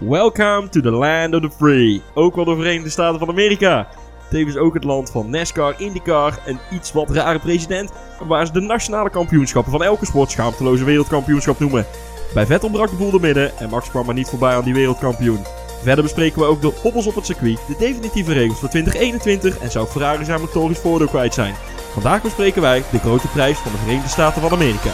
Welcome to the land of the free. Ook wel de Verenigde Staten van Amerika. Tevens ook het land van NASCAR, IndyCar, een iets wat rare president, waar ze de nationale kampioenschappen van elke sport schaamteloze wereldkampioenschap noemen. Bij Vettel brak de boel door midden en Max kwam maar niet voorbij aan die wereldkampioen. Verder bespreken we ook de hobbels op het circuit, de definitieve regels voor 2021 en zou Ferrari zijn motorisch voordeel kwijt zijn. Vandaag bespreken wij de grote prijs van de Verenigde Staten van Amerika.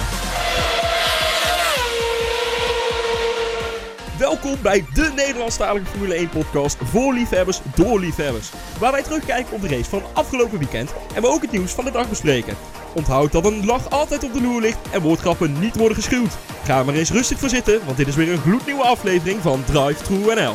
Welkom bij de Nederlandstalige Formule 1 podcast voor liefhebbers door liefhebbers. Waar wij terugkijken op de race van afgelopen weekend en we ook het nieuws van de dag bespreken. Onthoud dat een lach altijd op de loer ligt en woordgrappen niet worden geschuwd. Ga er maar eens rustig voor zitten, want dit is weer een gloednieuwe aflevering van Drive True NL.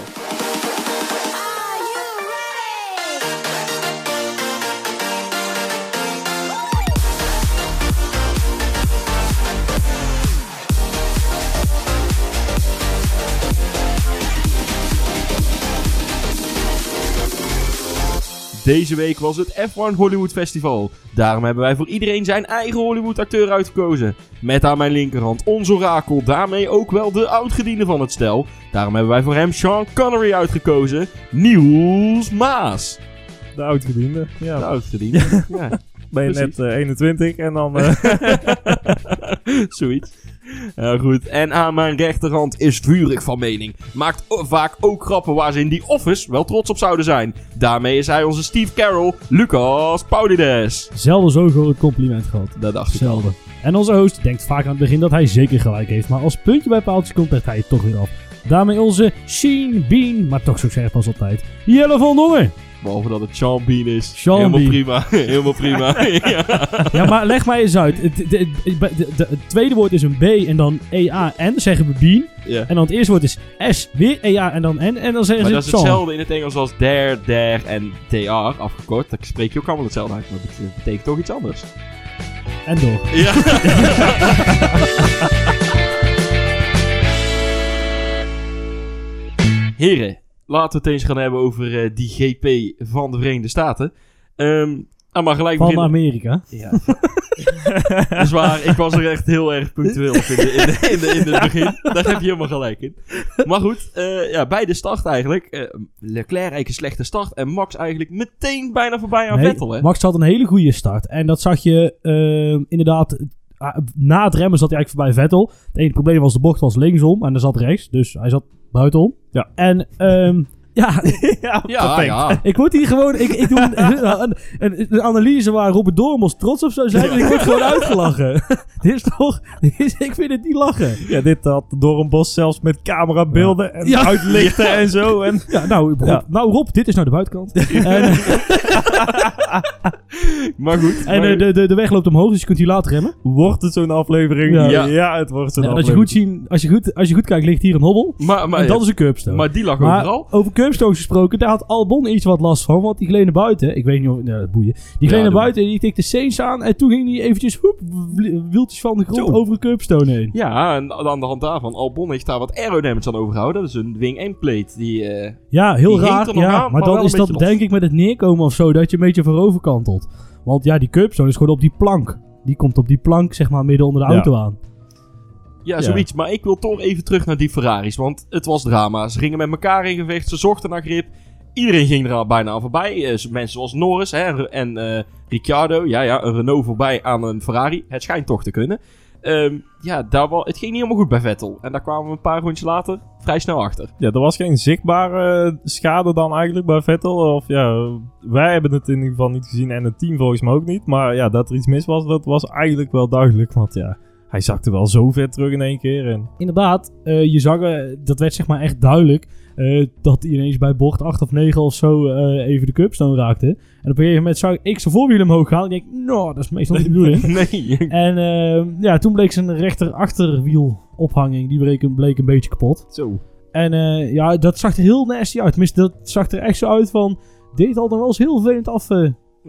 Deze week was het F1 Hollywood Festival. Daarom hebben wij voor iedereen zijn eigen Hollywood acteur uitgekozen. Met aan mijn linkerhand ons orakel, daarmee ook wel de oudgediende van het stel. Daarom hebben wij voor hem Sean Connery uitgekozen, Niels Maas. De oudgediende. De Ja, oudgediende, ja. Ben je precies. net eh, 21 en dan... eh, Zoiets. Ja, goed. En aan mijn rechterhand is vurig van mening. Maakt vaak ook grappen waar ze in die office wel trots op zouden zijn. Daarmee is hij onze Steve Carroll, Lucas Paulides. Zelden zo groot compliment gehad. Dat dacht ik al. Zelden. En onze host denkt vaak aan het begin dat hij zeker gelijk heeft. Maar als puntje bij paaltje komt, legt hij het toch weer af. Daarmee onze Sheen Bean, maar toch zo scherp als altijd. Jelle van Dongen. Behalve dat het Sean Bean is. Sean Helemaal Bean. prima. Helemaal prima. ja. Ja, maar leg mij eens uit. Het, het tweede woord is een B en dan E-A-N. zeggen we Bean. Ja. En dan het eerste woord is S, weer E-A en dan N. En dan zeggen Maar ze dat is Sean. hetzelfde in het Engels als there, there en are afgekort. Dat spreek je ook allemaal hetzelfde uit, maar het betekent toch iets anders. En door. Ja. Heren, laten we het eens gaan hebben over eh, die GP van de Verenigde Staten. Ehm ah, maar gelijk Van beginnen. Amerika. Ja. dat is waar, ik was er echt heel erg punctueel op in, de, in, de, in, de, in het begin. Daar heb je helemaal gelijk in. Maar goed, eh, ja, bij de start eigenlijk. eh, Leclerc eigenlijk een slechte start. En Max eigenlijk meteen bijna voorbij aan Nee, Vettel, hè? Max had een hele goede start. En dat zag je eh, inderdaad. ah, na het remmen zat hij eigenlijk voorbij Vettel. Het enige probleem was de bocht was linksom en er zat rechts. Dus hij zat buitenom. Ja. En ehm, ja, ja, Ja, ik moet hier gewoon. Ik, ik doe een, een, een, een analyse waar Robert Dormos trots op zou zijn. En ik word gewoon uitgelachen. dit is toch. dit is- ik vind het niet lachen. Ja, dit had door een bos zelfs met camerabeelden en uitlichten en zo. En, Ja, nou Rob, nou, Rob dit is nou de buitenkant. en Maar goed. en maar- eh, de, de, de weg loopt omhoog, dus je kunt hier later remmen. wordt het zo'n aflevering? Ja. Ja, het wordt zo'n En als je, aflevering. goed zien, als, je goed, als je goed kijkt, ligt hier een hobbel. maar, maar, en dat is een curbstone. maar die lag overal. over curbstones gesproken, daar had Albon iets wat last van. Want die gleed naar buiten. Ik weet niet of... Nou, boeien. Die gleed Ja, naar buiten en die tikte Saints aan. En toen ging hij eventjes hoep, wi- wieltjes van de grond Zo. over een curbstone heen. Ja, en aan de hand daarvan, Albon heeft daar wat aerodynamics aan overgehouden. Dat is een wing 1 plate. Die, eh, Ja, heel Die raar. Ja, aan, maar, maar dan is dat los. denk ik met het neerkomen of zo, dat je een beetje voorover kantelt. Want ja, die curbstone is gewoon op die plank. Die komt op die plank, zeg maar, midden onder de Ja. auto aan. Ja, Ja. zoiets. Maar ik wil toch even terug naar die Ferraris. Want het was drama. Ze gingen met elkaar in gevecht. Ze zochten naar grip. Iedereen ging er al bijna aan voorbij. Eh, mensen zoals Norris hè, en eh, Ricciardo. Ja, ja, een Renault voorbij aan een Ferrari. Het schijnt toch te kunnen. Ehm, ja, daar wa- het ging niet helemaal goed bij Vettel. En daar kwamen we een paar rondjes later vrij snel achter. Ja, er was geen zichtbare eh, schade dan eigenlijk bij Vettel. Of ja, wij hebben het in ieder geval niet gezien en het team volgens mij ook niet. Maar ja, dat er iets mis was, dat was eigenlijk wel duidelijk. Want ja, hij zakte wel zo ver terug in één keer. En Inderdaad, eh, je zag, eh, dat werd zeg maar echt duidelijk, eh, dat hij ineens bij bocht 8 of 9 of zo even de curbstone raakte. En op een gegeven moment zag ik zijn voorwiel omhoog gaan. En ik denk, nou, dat is meestal niet de bedoeling. nee. En eh, ja, toen bleek zijn rechter achterwiel ophanging, die bleek, een- bleek een beetje kapot. Zo. En ja, dat zag er heel nasty uit. Tenminste, dat zag er echt zo uit van, dit had er wel eens heel vervelend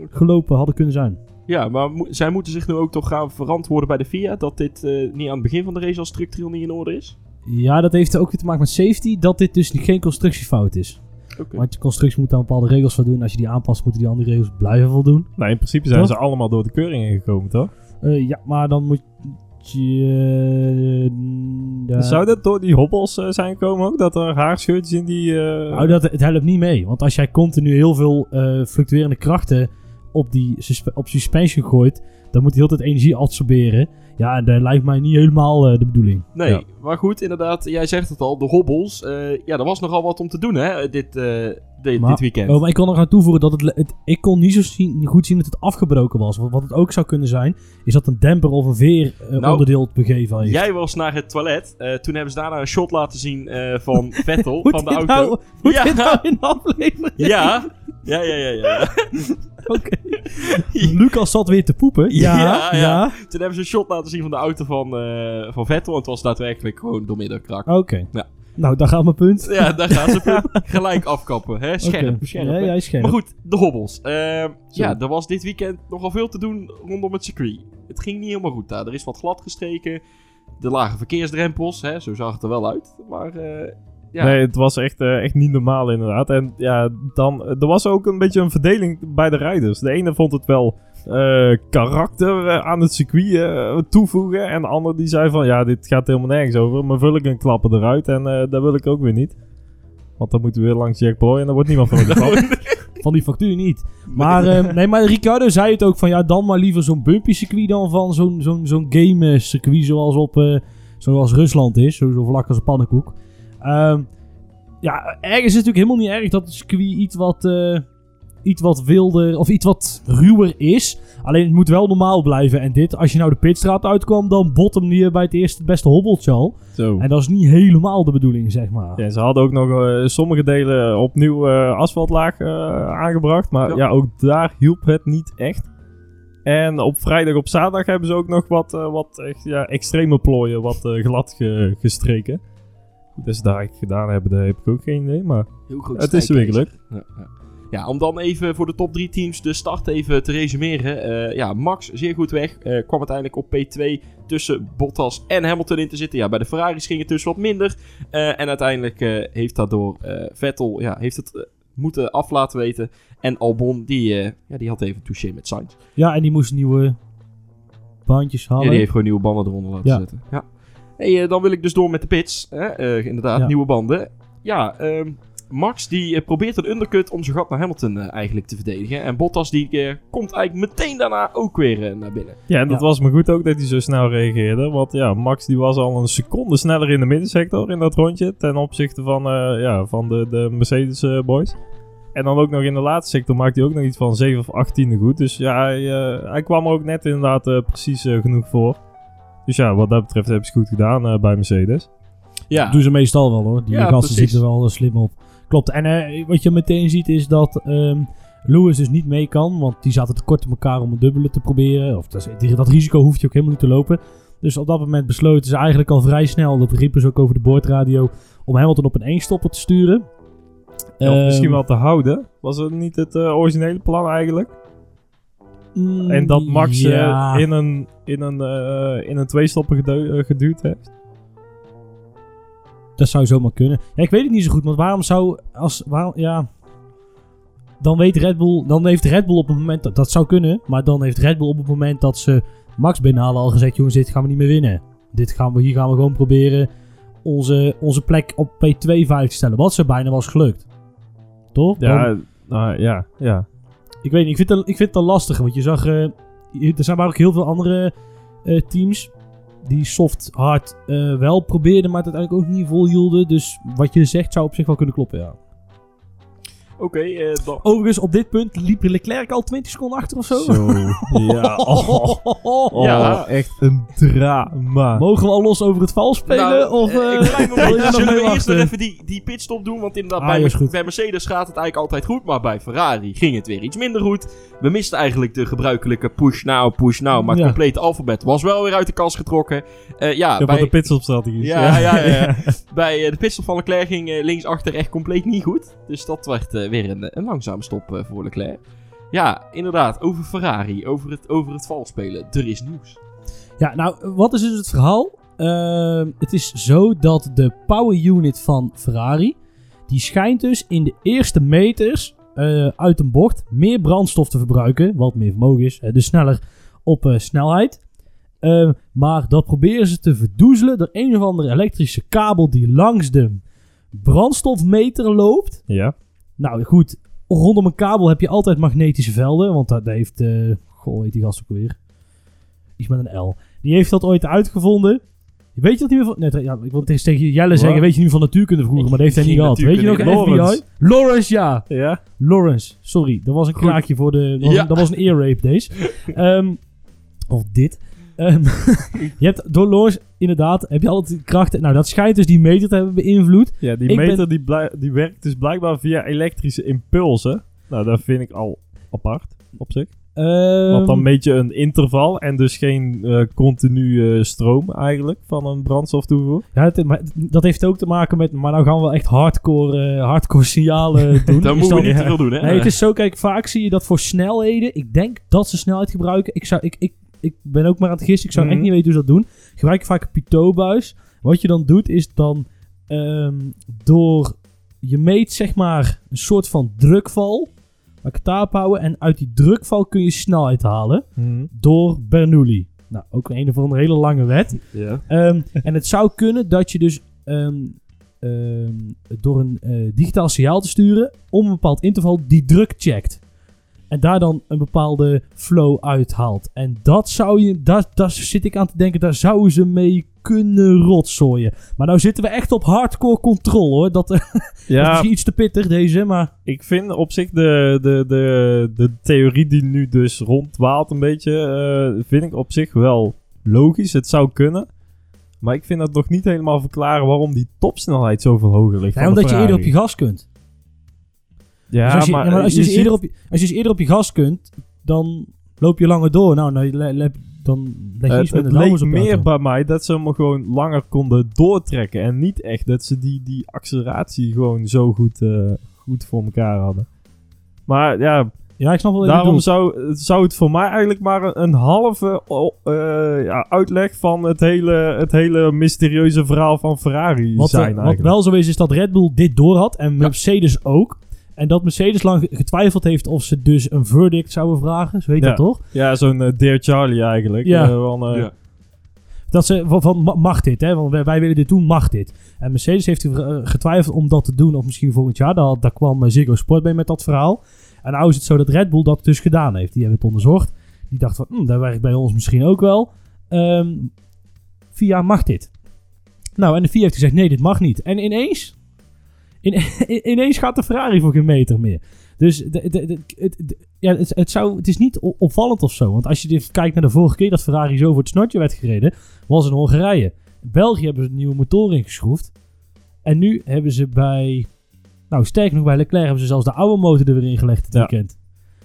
afgelopen hadden kunnen zijn. Ja, maar mo- zij moeten zich nu ook toch gaan verantwoorden bij de FIA. Dat dit eh, niet aan het begin van de race al structureel niet in orde is. Ja, dat heeft ook weer te maken met safety, dat dit dus geen constructiefout is. Oké. Want je constructie moet daar bepaalde regels voldoen. Als je die aanpast, moeten die andere regels blijven voldoen. nou, in principe zijn Toch? ze allemaal door de keuring ingekomen, toch? Eh, ja, maar dan moet Ja, ja. Zou dat door die hobbels eh, zijn gekomen ook? Dat er haarscheurtjes in die... eh, Nou, dat, het helpt niet mee. Want als jij continu heel veel eh, fluctuerende krachten op, die suspe- op suspension gooit, dan moet hij heel tijd energie absorberen. Ja, en dat lijkt mij niet helemaal eh, de bedoeling. Nee, Ja. maar goed, inderdaad, jij zegt het al, de hobbels. eh, ja, er was nogal wat om te doen, hè, dit, eh, dit, Maar- dit weekend. Oh, maar ik kan nog aan toevoegen dat het, het- ik kon niet zo zien, goed zien dat het afgebroken was. Want wat het ook zou kunnen zijn, is dat een demper of een veer Nou, onderdeel het begeven heeft. Jij was naar het toilet. eh, toen hebben ze daarna een shot laten zien eh, van Vettel, van de auto. nou, moet Ja. dit nou in de aflevering? Ja, ja, ja, ja. ja. Oké. Lucas zat weer te poepen. Ja, Ja, ja. ja. Toen hebben ze een shot laten zien van de auto van, eh, van Vettel. En het was daadwerkelijk gewoon doormidden krak. Oké. Ja. Nou, daar gaat mijn punt. Ja, daar gaan ze gelijk afkappen. Hè? Scherp, Oké. scherp. Ja, hè? ja, scherp. Maar goed, de hobbels. Ehm, ja, er was dit weekend nogal veel te doen rondom het circuit. Het ging niet helemaal goed daar. Er is wat glad gestreken. Er lagen verkeersdrempels, hè? zo zag het er wel uit. Maar eh, ja, Nee, het was echt, eh, echt niet normaal inderdaad. En ja, dan, er was ook een beetje een verdeling bij de rijders. De ene vond het wel eh, karakter eh, aan het circuit eh, toevoegen. En de ander die zei van, ja, dit gaat helemaal nergens over. Maar vul ik een klappen eruit en eh dat wil ik ook weer niet. Want dan moeten we weer langs Jack Ploy en dan wordt niemand van geklapt. Van die factuur niet. Maar, eh, nee, maar Ricardo zei het ook van ja, dan maar liever zo'n bumpy circuit dan van zo'n zo'n zo'n game circuit zoals op eh, zoals Rusland is. Zo, zo vlak als een pannenkoek. Ehm, ja, ergens is het natuurlijk helemaal niet erg dat het circuit iets wat, eh, iets wat wilder of iets wat ruwer is. Alleen het moet wel normaal blijven. En dit, als je nou de pitstraat uitkwam, dan bottom je bij het eerste beste hobbeltje al. Zo. En dat is niet helemaal de bedoeling, zeg maar. Ja, ze hadden ook nog eh, sommige delen opnieuw eh, asfaltlaag aangebracht. Maar Ja. ja. ook daar hielp het niet echt. En op vrijdag, op zaterdag hebben ze ook nog wat, wat echt, ja, extreme plooien, wat glad ge- gestreken. Hoe dat ze daar eigenlijk gedaan hebben, daar heb ik ook geen idee. Maar heel groot het is strijkijzer. werkelijk. Ja, ja. ja, om dan even voor de top 3 teams de start even te resumeren. Eh, ja, Max zeer goed weg. Eh, kwam uiteindelijk op P2 tussen Bottas en Hamilton in te zitten. Ja, bij de Ferraris ging het dus wat minder. Eh, en uiteindelijk eh, heeft daardoor eh, Vettel ja, heeft het moeten af laten weten. En Albon, die, eh, ja, die had even een touché met Sainz. Ja, en die moest nieuwe bandjes halen. Ja, die heeft gewoon nieuwe banden eronder laten Ja. zetten. Ja. Hey, eh, dan wil ik dus door met de pits. Hè? Eh, inderdaad, Ja. nieuwe banden. Ja, ehm, Max die eh, probeert een undercut om zijn gat naar Hamilton eh, eigenlijk te verdedigen. En Bottas die eh, komt eigenlijk meteen daarna ook weer naar binnen. ja, en dat Ja. was me goed ook dat hij zo snel reageerde. Want ja, Max die was al een seconde sneller in de middensector in dat rondje. Ten opzichte van, eh, ja, van de, de Mercedes boys. En dan ook nog in de laatste sector maakte hij ook nog iets van 7 of 18 goed. Dus ja, hij, eh, hij kwam er ook net inderdaad precies genoeg voor. Dus ja, wat dat betreft hebben ze goed gedaan eh, bij Mercedes. Ja, Dat doen ze meestal wel hoor. Die Ja, gasten zitten er wel eh, slim op. Klopt. En eh, wat je meteen ziet is dat ehm, Lewis dus niet mee kan. Want die zaten te kort op elkaar om een dubbele te proberen. Of dat, dat risico hoeft je ook helemaal niet te lopen. Dus op dat moment besloten ze eigenlijk al vrij snel. Dat riepen ze ook over de boordradio. Om Hamilton op een eenstopper te sturen. Ja, of Ehm, misschien wel te houden. Was het niet het originele plan eigenlijk? Mm, En dat Max eh, ja. in een, in een, eh, in een eh, geduwd heeft. Dat zou zomaar kunnen. Ja, ik weet het niet zo goed, want waarom zou... Als, waarom, ja... Dan weet Red Bull... Dan heeft Red Bull op het moment... Dat, dat zou kunnen, maar dan heeft Red Bull op het moment dat ze Max binnenhalen al gezegd... Jongens, dit gaan we niet meer winnen. Dit gaan we, hier gaan we gewoon proberen onze, onze plek op P2 veilig te stellen. Wat ze bijna was gelukt. Toch? Ja, Dan- nou, ja, ja. Ik weet niet, ik vind, het, ik vind het al lastig. Want je zag... eh, er zijn maar ook heel veel andere eh, teams... Die soft hard eh, wel probeerden, maar het uiteindelijk ook niet volhielden. Dus wat je zegt zou op zich wel kunnen kloppen, ja. Oké. eh, dan- Overigens, op dit punt liep Leclerc al 20 seconden achter of zo. Zo. ja. Oh, oh, Ja. echt een drama. Mogen we al los over het val spelen? Nou, of, eh, eh, je momentje. nog Zullen we eerst nog even die, die pitstop doen? Want inderdaad, Ah, bij, ja, is Mer- goed. bij Mercedes gaat het eigenlijk altijd goed. Maar bij Ferrari ging het weer iets minder goed. We misten eigenlijk de gebruikelijke push now, push now. Maar het Ja. complete alfabet was wel weer uit de kast getrokken. Eh, ja, Ja, bij, de pitstopstrategie. Ja, ja, ja, ja. bij eh, de pitstop van Leclerc ging eh, linksachter echt compleet niet goed. Dus dat werd eh, weer een, een langzame stop eh, voor Leclerc. Ja, inderdaad, over Ferrari, over het, over het valspelen. Er is nieuws. Ja, nou, wat is dus het verhaal? Ehm, het is zo dat de power unit van Ferrari... die schijnt dus in de eerste meters eh, uit een bocht... meer brandstof te verbruiken, wat meer vermogen is. eh, dus sneller op eh, snelheid. Ehm, maar dat proberen ze te verdoezelen door een of andere elektrische kabel die langs de brandstofmeter loopt. Ja. Nou goed, rondom een kabel heb je altijd magnetische velden. Want dat heeft. eh goh, heet die gast ook weer? Iets met een L. Die heeft dat ooit uitgevonden. Weet je dat niet meer van. Nee, ja, ik wil tegen Jelle zeggen. Weet je nu van natuurkunde vroeger, maar dat heeft hij niet gehad. Weet je nog natuurkunde. FBI? Lawrence. Lawrence, ja. Ja? Lawrence. Sorry, dat was een kraakje voor de. Dat was, Ja. dat was een ear rape deze. Ehm, of dit. Ehm, je hebt door Lawrence, inderdaad, heb je altijd krachten. Nou, dat schijnt dus die meter te hebben beïnvloed. Ja, die Ik meter ben- die, blij- die werkt dus blijkbaar via elektrische impulsen. Nou, dat vind ik al apart op zich. Ehm, Want dan meet je een interval en dus geen eh continue stroom eigenlijk van een brandstoftoevoer. Ja, het- maar dat heeft ook te maken met. Maar nou gaan we wel echt hardcore, eh, hardcore signalen doen. Is moeten we niet te veel doen, hè? Nee, het is zo, kijk, vaak zie je dat voor snelheden. Ik denk dat ze snelheid gebruiken. Ik, zou, ik, ik, ik ben ook maar aan het gissen. Ik zou Mhm. echt niet weten hoe ze dat doen. Gebruik vaak een pitootbuis. Wat je dan doet, is dan ehm, door. Je meet zeg maar een soort van drukval. Laat ik het daarop houden. En uit die drukval kun je snelheid halen. Door Bernoulli. Nou, ook een, een of andere hele lange wet. Ja. Ehm, en het zou kunnen dat je dus ehm, door een eh, digitaal signaal te sturen om een bepaald interval die druk checkt. En daar dan een bepaalde flow uithaalt. En dat zou je, daar, daar zit ik aan te denken, daar zouden ze mee kunnen rotzooien. Maar nou zitten we echt op hardcore controle hoor. Dat, is misschien iets te pittig deze, maar... ik vind op zich de, de, de, de theorie die nu dus rondwaalt een beetje, eh, vind ik op zich wel logisch. Het zou kunnen. Maar ik vind dat nog niet helemaal verklaren waarom die topsnelheid zoveel hoger ligt. Ja, omdat je eerder op je gas kunt. Ja, Dus als je, maar, ja, maar als, je je dus ziet- eerder op je, als je dus eerder op je gas kunt, dan loop je langer door. Nou, nou le- le- dan leg je Het, iets met het leek meer auto. bij mij dat ze hem gewoon langer konden doortrekken. En niet echt dat ze die, die acceleratie gewoon zo goed, eh, goed voor elkaar hadden. Maar ja, Ja, ik snap wel wat daarom zou, zou het voor mij eigenlijk maar een, een halve eh, ja, uitleg van het hele, het hele mysterieuze verhaal van Ferrari Wat, zijn eh, wat eigenlijk. wel zo is, is dat Red Bull dit door had en Mercedes ook. En dat Mercedes lang getwijfeld heeft of ze dus een verdict zouden vragen. Zo heet Ja. dat toch? Ja, zo'n eh, Dear Charlie eigenlijk. Ja. Eh, van, eh, Ja. Dat ze van, van ma- mag dit, hè? Want wij, wij willen dit doen, mag dit. En Mercedes heeft getwijfeld om dat te doen, of misschien volgend jaar. Daar, daar kwam Ziggo Sport bij met dat verhaal. En nou is het zo dat Red Bull dat dus gedaan heeft. Die hebben het onderzocht. Die dacht van, hm, dat werkt bij ons misschien ook wel. Ehm FIA mag dit. Nou, en de FIA heeft gezegd, nee, dit mag niet. En ineens, in, ineens gaat de Ferrari voor geen meter meer. Dus de, de, de- het, ja, het, het, zou, het is niet opvallend of zo. Want als je kijkt naar de vorige keer dat Ferrari zo voor het snotje werd gereden, was in Hongarije. In België hebben ze een nieuwe motor ingeschroefd. En nu hebben ze bij, nou sterker nog bij Leclerc hebben ze zelfs de oude motor er weer ingelegd dit Ja. weekend.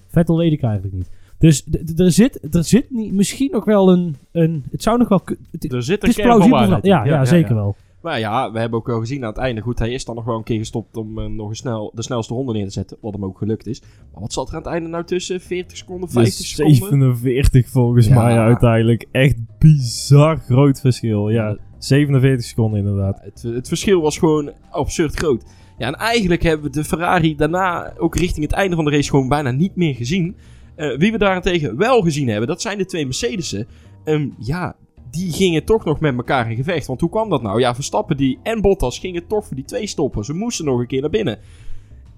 Vettel weet ik eigenlijk niet. Dus er zit, er zit niet, misschien nog wel een, een, het zou nog wel, het, Er zit het een is kern van plausibel. Ja, in. ja, zeker wel. Maar ja, we hebben ook wel gezien aan het einde. Goed, hij is dan nog wel een keer gestopt om eh, nog een snel, de snelste ronde neer te zetten. Wat hem ook gelukt is. Maar wat zat er aan het einde nou tussen? 40 seconden, 50 Dus seconden? 47 volgens Ja. mij uiteindelijk. Echt bizar groot verschil. Ja, 47 seconden inderdaad. Het, het verschil was gewoon absurd groot. Ja, en eigenlijk hebben we de Ferrari daarna ook richting het einde van de race gewoon bijna niet meer gezien. Eh, wie we daarentegen wel gezien hebben, dat zijn de twee Mercedes'en. Ehm, ja, die gingen toch nog met elkaar in gevecht. Want hoe kwam dat nou? Ja, Verstappen die en Bottas gingen toch voor die twee stoppen. Ze moesten nog een keer naar binnen.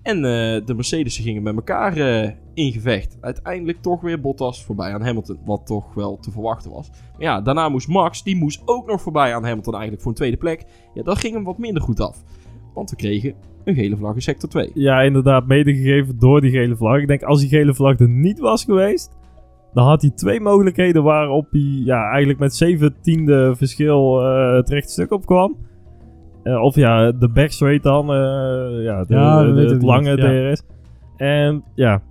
En eh, de Mercedes'en gingen met elkaar eh, in gevecht. Uiteindelijk toch weer Bottas voorbij aan Hamilton. Wat toch wel te verwachten was. Maar ja, daarna moest Max, die moest ook nog voorbij aan Hamilton eigenlijk voor een tweede plek. Ja, dat ging hem wat minder goed af. Want we kregen een gele vlag in sector 2. Ja, inderdaad, medegegeven door die gele vlag. Ik denk, als die gele vlag er niet was geweest, dan had hij twee mogelijkheden waarop hij ja, eigenlijk met zeventiende verschil eh, het rechte stuk op kwam. Eh, of ja, de backstraight dan, eh, ja, de, Ja, het lange ja. DRS. En ja,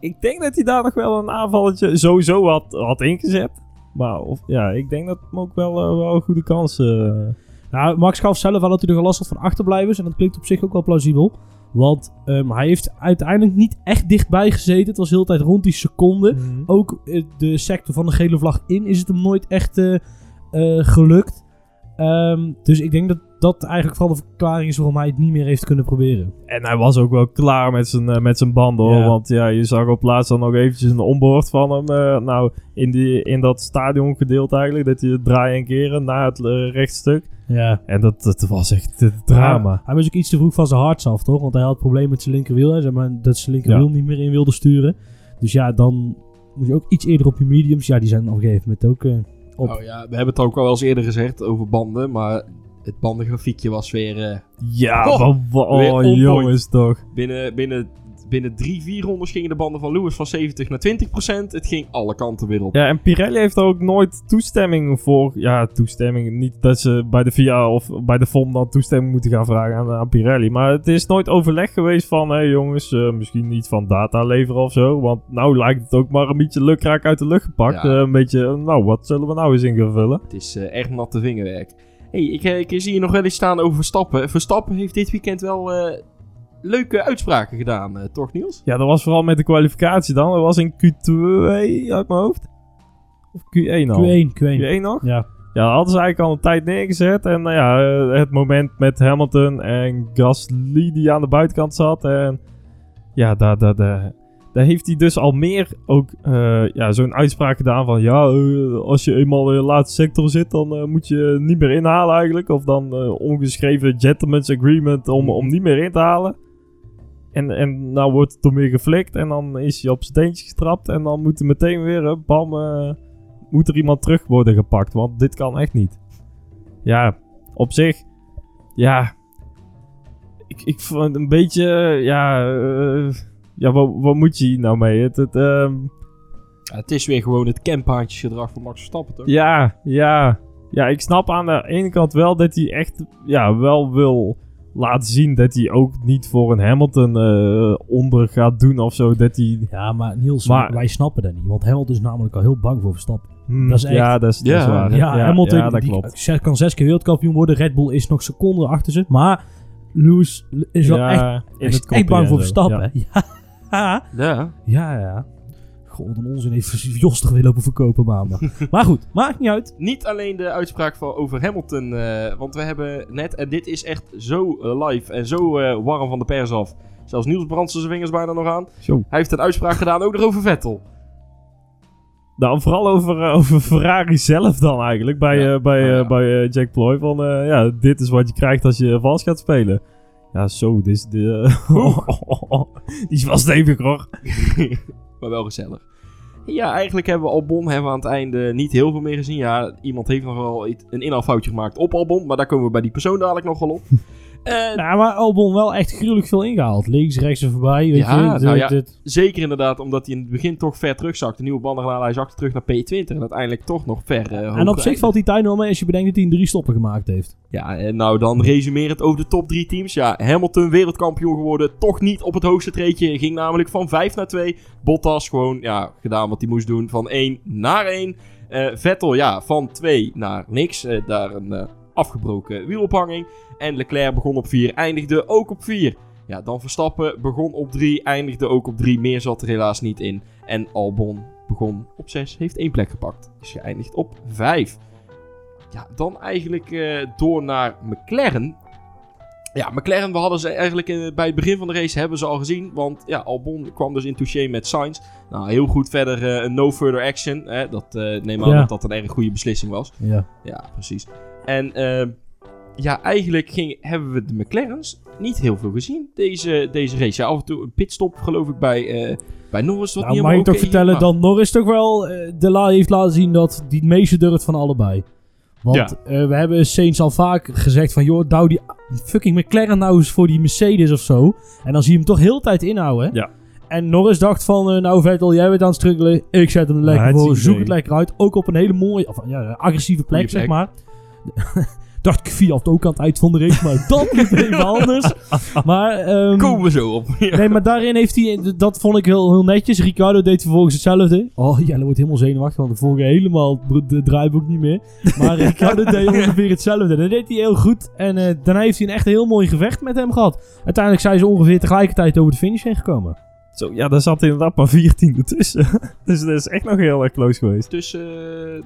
ik denk dat hij daar nog wel een aanvalletje sowieso had, had ingezet. Maar of, ja, ik denk dat hem ook wel, wel een goede kans... Nou, Max gaf zelf wel dat hij nogal last had van achterblijvers. En dat klinkt op zich ook wel plausibel. Want ehm, hij heeft uiteindelijk niet echt dichtbij gezeten. Het was heel de tijd rond die seconde. Ook eh, de sector van de gele vlag in is het hem nooit echt eh, eh, gelukt. Ehm, dus ik denk dat dat eigenlijk vooral de verklaring is waarom hij het niet meer heeft kunnen proberen. En hij was ook wel klaar met zijn, met zijn banden hoor. Ja. Want ja, je zag op laatst dan nog eventjes een onboard van hem. nou, in, die, in dat stadiongedeelte eigenlijk. Dat hij draaien en keren na het rechtstuk. Ja. En dat, dat was echt het drama. Hij was ook iets te vroeg van zijn harts af, toch? Want hij had het probleem met zijn linkerwiel. Hè? Zeg maar, dat zijn linkerwiel niet meer in wilde sturen. Dus ja, dan moet je ook iets eerder op je mediums. Ja, die zijn op een gegeven moment ook... eh, op. Oh ja, we hebben het ook al wel eens eerder gezegd over banden, maar het bandengrafiekje was weer eh, Ja, Oh, weer oh point. jongens toch. binnen, binnen, binnen drie, vier rondes gingen de banden van Lewis van 70 naar 20% Het ging alle kanten weer op. Ja, en Pirelli heeft er ook nooit toestemming voor. Ja, toestemming. Niet dat ze bij de VIA of bij de FOM dan toestemming moeten gaan vragen aan, aan Pirelli. Maar het is nooit overleg geweest van: hé hey jongens, eh, misschien niet van data leveren of zo. Want nou lijkt het ook maar een beetje lukraak uit de lucht gepakt. Ja. Eh, een beetje, eh, nou, wat zullen we nou eens in gaan vullen? Het is echt natte vingerwerk. hey, ik, ik zie hier nog wel eens staan over Verstappen. Verstappen heeft dit weekend wel leuke uitspraken gedaan, eh, toch Niels? Ja, dat was vooral met de kwalificatie dan. Dat was in Q2 uit mijn hoofd. Of Q1 al? Q1, Q1. Q1 nog? Ja. Ja, dat hadden ze eigenlijk al een tijd neergezet. En nou ja, eh, het moment met Hamilton en Gasly die aan de buitenkant zat. En ja, daar, daar, daar, daar heeft hij dus al meer ook eh, ja, zo'n uitspraak gedaan van... Ja, als je eenmaal in de laatste sector zit, dan eh, moet je niet meer inhalen eigenlijk. Of dan eh, ongeschreven gentleman's agreement om, om niet meer in te halen. En, en nou wordt het weer geflikt en dan is hij op zijn teentje getrapt. En dan moet er meteen weer, eh, bam, eh, moet er iemand terug worden gepakt. Want dit kan echt niet. Ja, op zich, ja. Ik, ik vond het een beetje, ja, eh, ja, wat, wat moet je hier nou mee? Het, het, ehm, Ja, het is weer gewoon het campaantjesgedrag van Max Verstappen, toch? ja, ja. Ja, ik snap aan de ene kant wel dat hij echt, ja, wel wil laten zien dat hij ook niet voor een Hamilton eh, onder gaat doen of zo. Dat hij... Ja, maar Niels, Maar- wij snappen dat niet. Want Hamilton is namelijk al heel bang voor Verstappen. Hmm, Dat is echt- Ja, dat is, dat is Ja. waar. Ja, Hamilton ja, dat die klopt. kan zes keer wereldkampioen worden. Red Bull is nog seconden achter ze. Maar Lewis is wel echt, is het echt bang voor. Verstappen. Ja. Ja. Ja. ja, God, een onzin heeft Jos toch weer lopen verkopen maandag. maar goed, maakt niet uit. Niet alleen de uitspraak van over Hamilton, eh, want we hebben net, en dit is echt zo eh, live en zo eh, warm van de pers af. Zelfs Niels brandt zijn vingers bijna nog aan. Zo. Hij heeft een uitspraak gedaan ook nog over Vettel. Nou, vooral over, over Ferrari zelf dan eigenlijk. Bij, Ja. bij, ja. bij Jack Ploy. Van, eh, ja, dit is wat je krijgt als je vals gaat spelen. Ja, zo, dit is de... Die is wel stevig hoor. maar wel gezellig. Ja, eigenlijk hebben we Albon hebben aan het einde niet heel veel meer gezien. Ja, iemand heeft nog wel een inhaalfoutje gemaakt op Albon, maar daar komen we bij die persoon dadelijk nog wel op. En Ja, maar Albon wel echt gruwelijk veel ingehaald. Links, rechts en voorbij. Weet Ja, je, nou ja. dit- zeker inderdaad omdat hij in het begin toch ver terugzakte. Nieuwe banden gedaan, hij zakte terug naar P20 en uiteindelijk toch nog ver eh, En op zich valt die tijd wel mee als je bedenkt dat hij een drie stoppen gemaakt heeft. Ja, en nou dan resumerend over de top drie teams. Ja, Hamilton wereldkampioen geworden. Toch niet op het hoogste treedje. Ging namelijk van 5 naar 2. Bottas gewoon, ja, gedaan wat hij moest doen. Van 1 naar 1. Eh, Vettel, ja, van 2 naar niks. Eh, daar een eh, afgebroken wielophanging. En Leclerc begon op 4, eindigde ook op 4. Ja, dan Verstappen begon op 3, eindigde ook op 3. Meer zat er helaas niet in. En Albon begon op 6, heeft één plek gepakt. Dus geëindigd op 5. Ja, dan eigenlijk eh, door naar McLaren. Ja, McLaren, we hadden ze eigenlijk bij het begin van de race hebben ze al gezien. Want ja, Albon kwam dus in touché met Sainz. Nou, heel goed verder eh, een no further action. Hè? Dat eh, neem aan Ja. dat dat een erg goede beslissing was. Ja. Ja, precies. En eh, ja, eigenlijk ging, hebben we de McLaren's niet heel veel gezien deze, deze race. Ja, af en toe een pitstop geloof ik bij, eh, bij Norris. Wat Nou, niet mag ik helemaal toch vertellen maar- dat Norris toch wel eh, de la heeft laten zien dat die het meeste durft van allebei. Want eh, we hebben Saints al vaak gezegd van... joh, douw die fucking McLaren nou eens voor die Mercedes of zo. En dan zie je hem toch heel de tijd inhouden. Ja. En Norris dacht van... nou Vettel, jij bent aan het struggelen. Ik zet hem er lekker voor. Zoek het lekker uit. Ook op een hele mooie... Of, ja, agressieve plek, Goeie zeg plek. maar. dacht ik Fiat ook aan het eind van de race. Maar dat liep even anders. Maar... ehm, Komen we zo op. Ja. Nee, maar daarin heeft hij... Dat vond ik heel, heel netjes. Ricardo deed vervolgens hetzelfde. Oh, Jelle wordt helemaal zenuwachtig, want we volgen helemaal de draaiboek niet meer. Maar Ricardo deed ongeveer hetzelfde. Dat deed hij heel goed. En eh, daarna heeft hij een echt heel mooi gevecht met hem gehad. Uiteindelijk zijn ze ongeveer tegelijkertijd over de finish heen gekomen. Zo, ja, daar zat inderdaad maar 14 tussen. dus dat is echt nog heel erg close geweest. Tussen...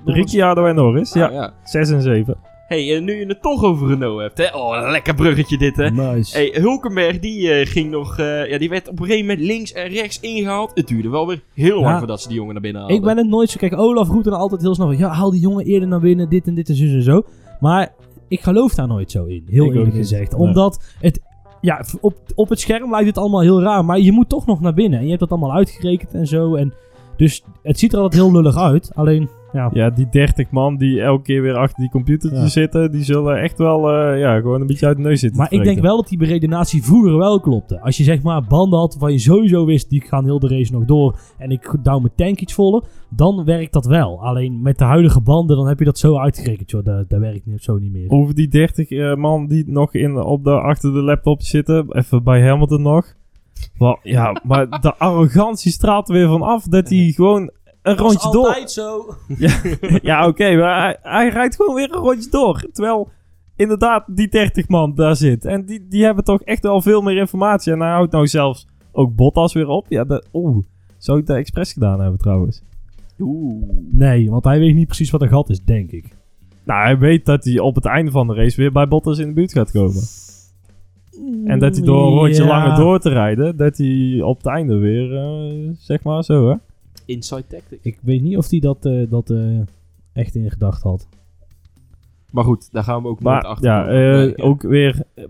eh, Ricciardo en Norris, Ah, ja. ja. 6 en 7. hey, eh, nu je het toch over Renault hebt, hè. Oh, een lekker bruggetje dit, hè. Nice. Hey, Hulkenberg, die eh, ging nog... eh, ja, die werd op een gegeven moment links en rechts ingehaald. Het duurde wel weer heel lang voordat ze die jongen naar binnen haalden. Ik ben het nooit zo... Kijk, Olaf roept dan altijd heel snel van... Ja, haal die jongen eerder naar binnen, dit en dit en zo en zo. Maar ik geloof daar nooit zo in. Heel Ik eerlijk gezegd. Omdat het... Ja, op, op het scherm lijkt het allemaal heel raar. Maar je moet toch nog naar binnen. En je hebt dat allemaal uitgerekend en zo. En dus het ziet er altijd heel lullig uit. Alleen, ja... Ja, die 30 man die elke keer weer achter die computertje Ja. zitten, die zullen echt wel eh, ja, gewoon een beetje uit de neus zitten. Maar ik denk wel dat die beredenatie vroeger wel klopte. Als je zeg maar banden had waarvan je sowieso wist, die gaan heel de race nog door. En ik douw mijn tank iets voller. Dan werkt dat wel. Alleen met de huidige banden, dan heb je dat zo uitgerekend. Joh, dat, dat werkt zo niet meer. Over die 30 eh, man die nog in, op de, achter de laptop zitten, even bij Hamilton nog. Ja, maar de arrogantie straalt er weer van af dat hij gewoon een rondje door... zo. Ja, oké, maar hij, hij rijdt gewoon weer een rondje door. Terwijl inderdaad die 30 man daar zit. En die, die hebben toch echt wel veel meer informatie. En hij houdt nou zelfs ook Bottas weer op. Ja, dat, oeh. Zou ik dat expres gedaan hebben trouwens? Oeh. Nee, want hij weet niet precies wat een gat is, denk ik. Nou, hij weet dat hij op het einde van de race weer bij Bottas in de buurt gaat komen. En dat hij door een rondje Ja. langer door te rijden, dat hij op het einde weer, eh, zeg maar zo hè. Inside tactic. Ik weet niet of hij dat, eh, dat eh, echt in gedacht had. Maar goed, daar gaan we ook nooit Maar achter. ja, eh, ook weer, eh,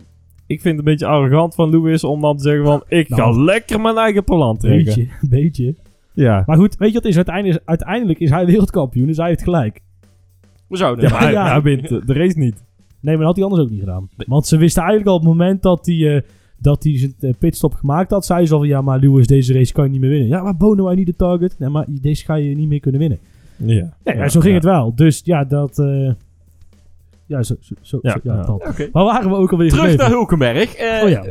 ik vind het een beetje arrogant van Lewis om dan te zeggen van, ik ga Nou. lekker mijn eigen plan trekken. Beetje, beetje. Ja. Maar goed, weet je wat het is? Uiteindelijk, uiteindelijk is hij wereldkampioen, dus hij heeft gelijk. We zouden Ja, maar hij, ja. hij wint de de race niet. Nee, maar dat had hij anders ook niet gedaan. Want ze wisten eigenlijk al op het moment dat hij, eh, dat hij zijn eh, pitstop gemaakt had, zei ze al van ja, maar Lewis, deze race kan je niet meer winnen. Ja, maar Bono, wij niet de target. Nee, maar deze ga je niet meer kunnen winnen. Ja. Nee, ja, zo ging ja. het wel. Dus ja, dat... eh, ja, zo, zo, zo, Ja, zo- ja, dat. Waar waren we ook alweer Terug gebleven? naar Hulkenberg. Eh, Oh ja.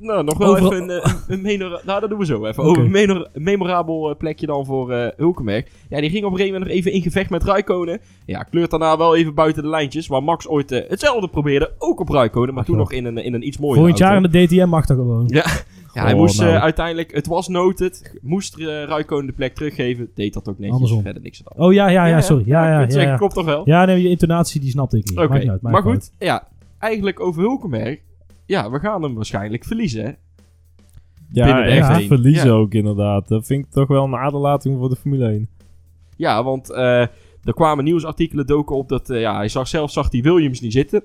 Nou, nog wel Overal- even een, eh, een Nou, dat doen we zo even. Over een memor- memorabel eh, plekje dan voor eh, Hulkenberg. Ja, die ging op een gegeven moment nog even in gevecht met Raikkonen. Ja, kleurt daarna wel even buiten de lijntjes. Waar Max ooit hetzelfde probeerde. Ook op Raikkonen. Maar toen nog in een, in een iets mooier Volgend jaar in de DTM mag dat gewoon. Ja, hij Oh, moest nou. uiteindelijk... Het was noted. Moest uh, de plek teruggeven. Deed dat ook netjes. Andersom. Verder niks aan. Oh ja, ja, ja, sorry. Ja, ja, ja. Ja, Klopt toch wel? ja nee, je intonatie die snapte ik niet. Oké, Maakt niet uit, maakt maar goed, ja, eigenlijk over Hulkenberg. Ja, we gaan hem waarschijnlijk verliezen, hè? Ja, Binnen de echt F1. verliezen Ja. ook inderdaad. Dat vind ik toch wel een aderlating voor de Formule 1. Ja, want eh, er kwamen nieuwsartikelen doken op dat... eh, ja, hij zag zelf zag die Williams niet zitten.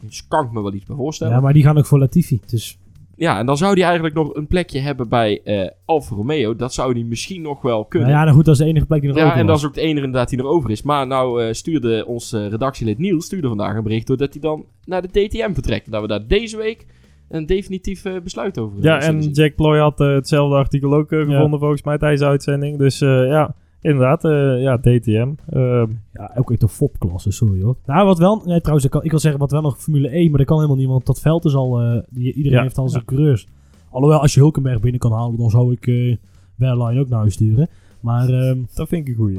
Dus kan ik me wel iets bij voorstellen. Ja, Ja, maar die gaan ook voor Latifi. Dus en dan zou hij eigenlijk nog een plekje hebben bij eh Alfa Romeo. Dat zou hij misschien nog wel kunnen. nou ja, nou goed, dat is de enige plek die nog Ja, over en dat is ook het enige inderdaad die er over is. Maar nou eh, stuurde ons eh, redactielid Niels stuurde vandaag een bericht... doordat hij dan naar de DTM vertrekt. Dat we daar deze week een definitief besluit over Ja, en. Jack Ploy had hetzelfde artikel ook gevonden volgens mij tijdens de uitzending. Dus ja, inderdaad, eh, ja, DTM. Eh, Ja, ook echt een fopklasse, sorry hoor. Nou, wat wel... Nee, trouwens, ik, kan, ik wil zeggen wat wel nog Formule 1, maar dat kan helemaal niet, want dat veld is al... eh, die, iedereen Ja, heeft al zijn ja. coureurs. Alhoewel, als je Hulkenberg binnen kan halen, dan zou ik Wehrlein ook naar huis sturen. Maar ehm, dat vind ik een goeie.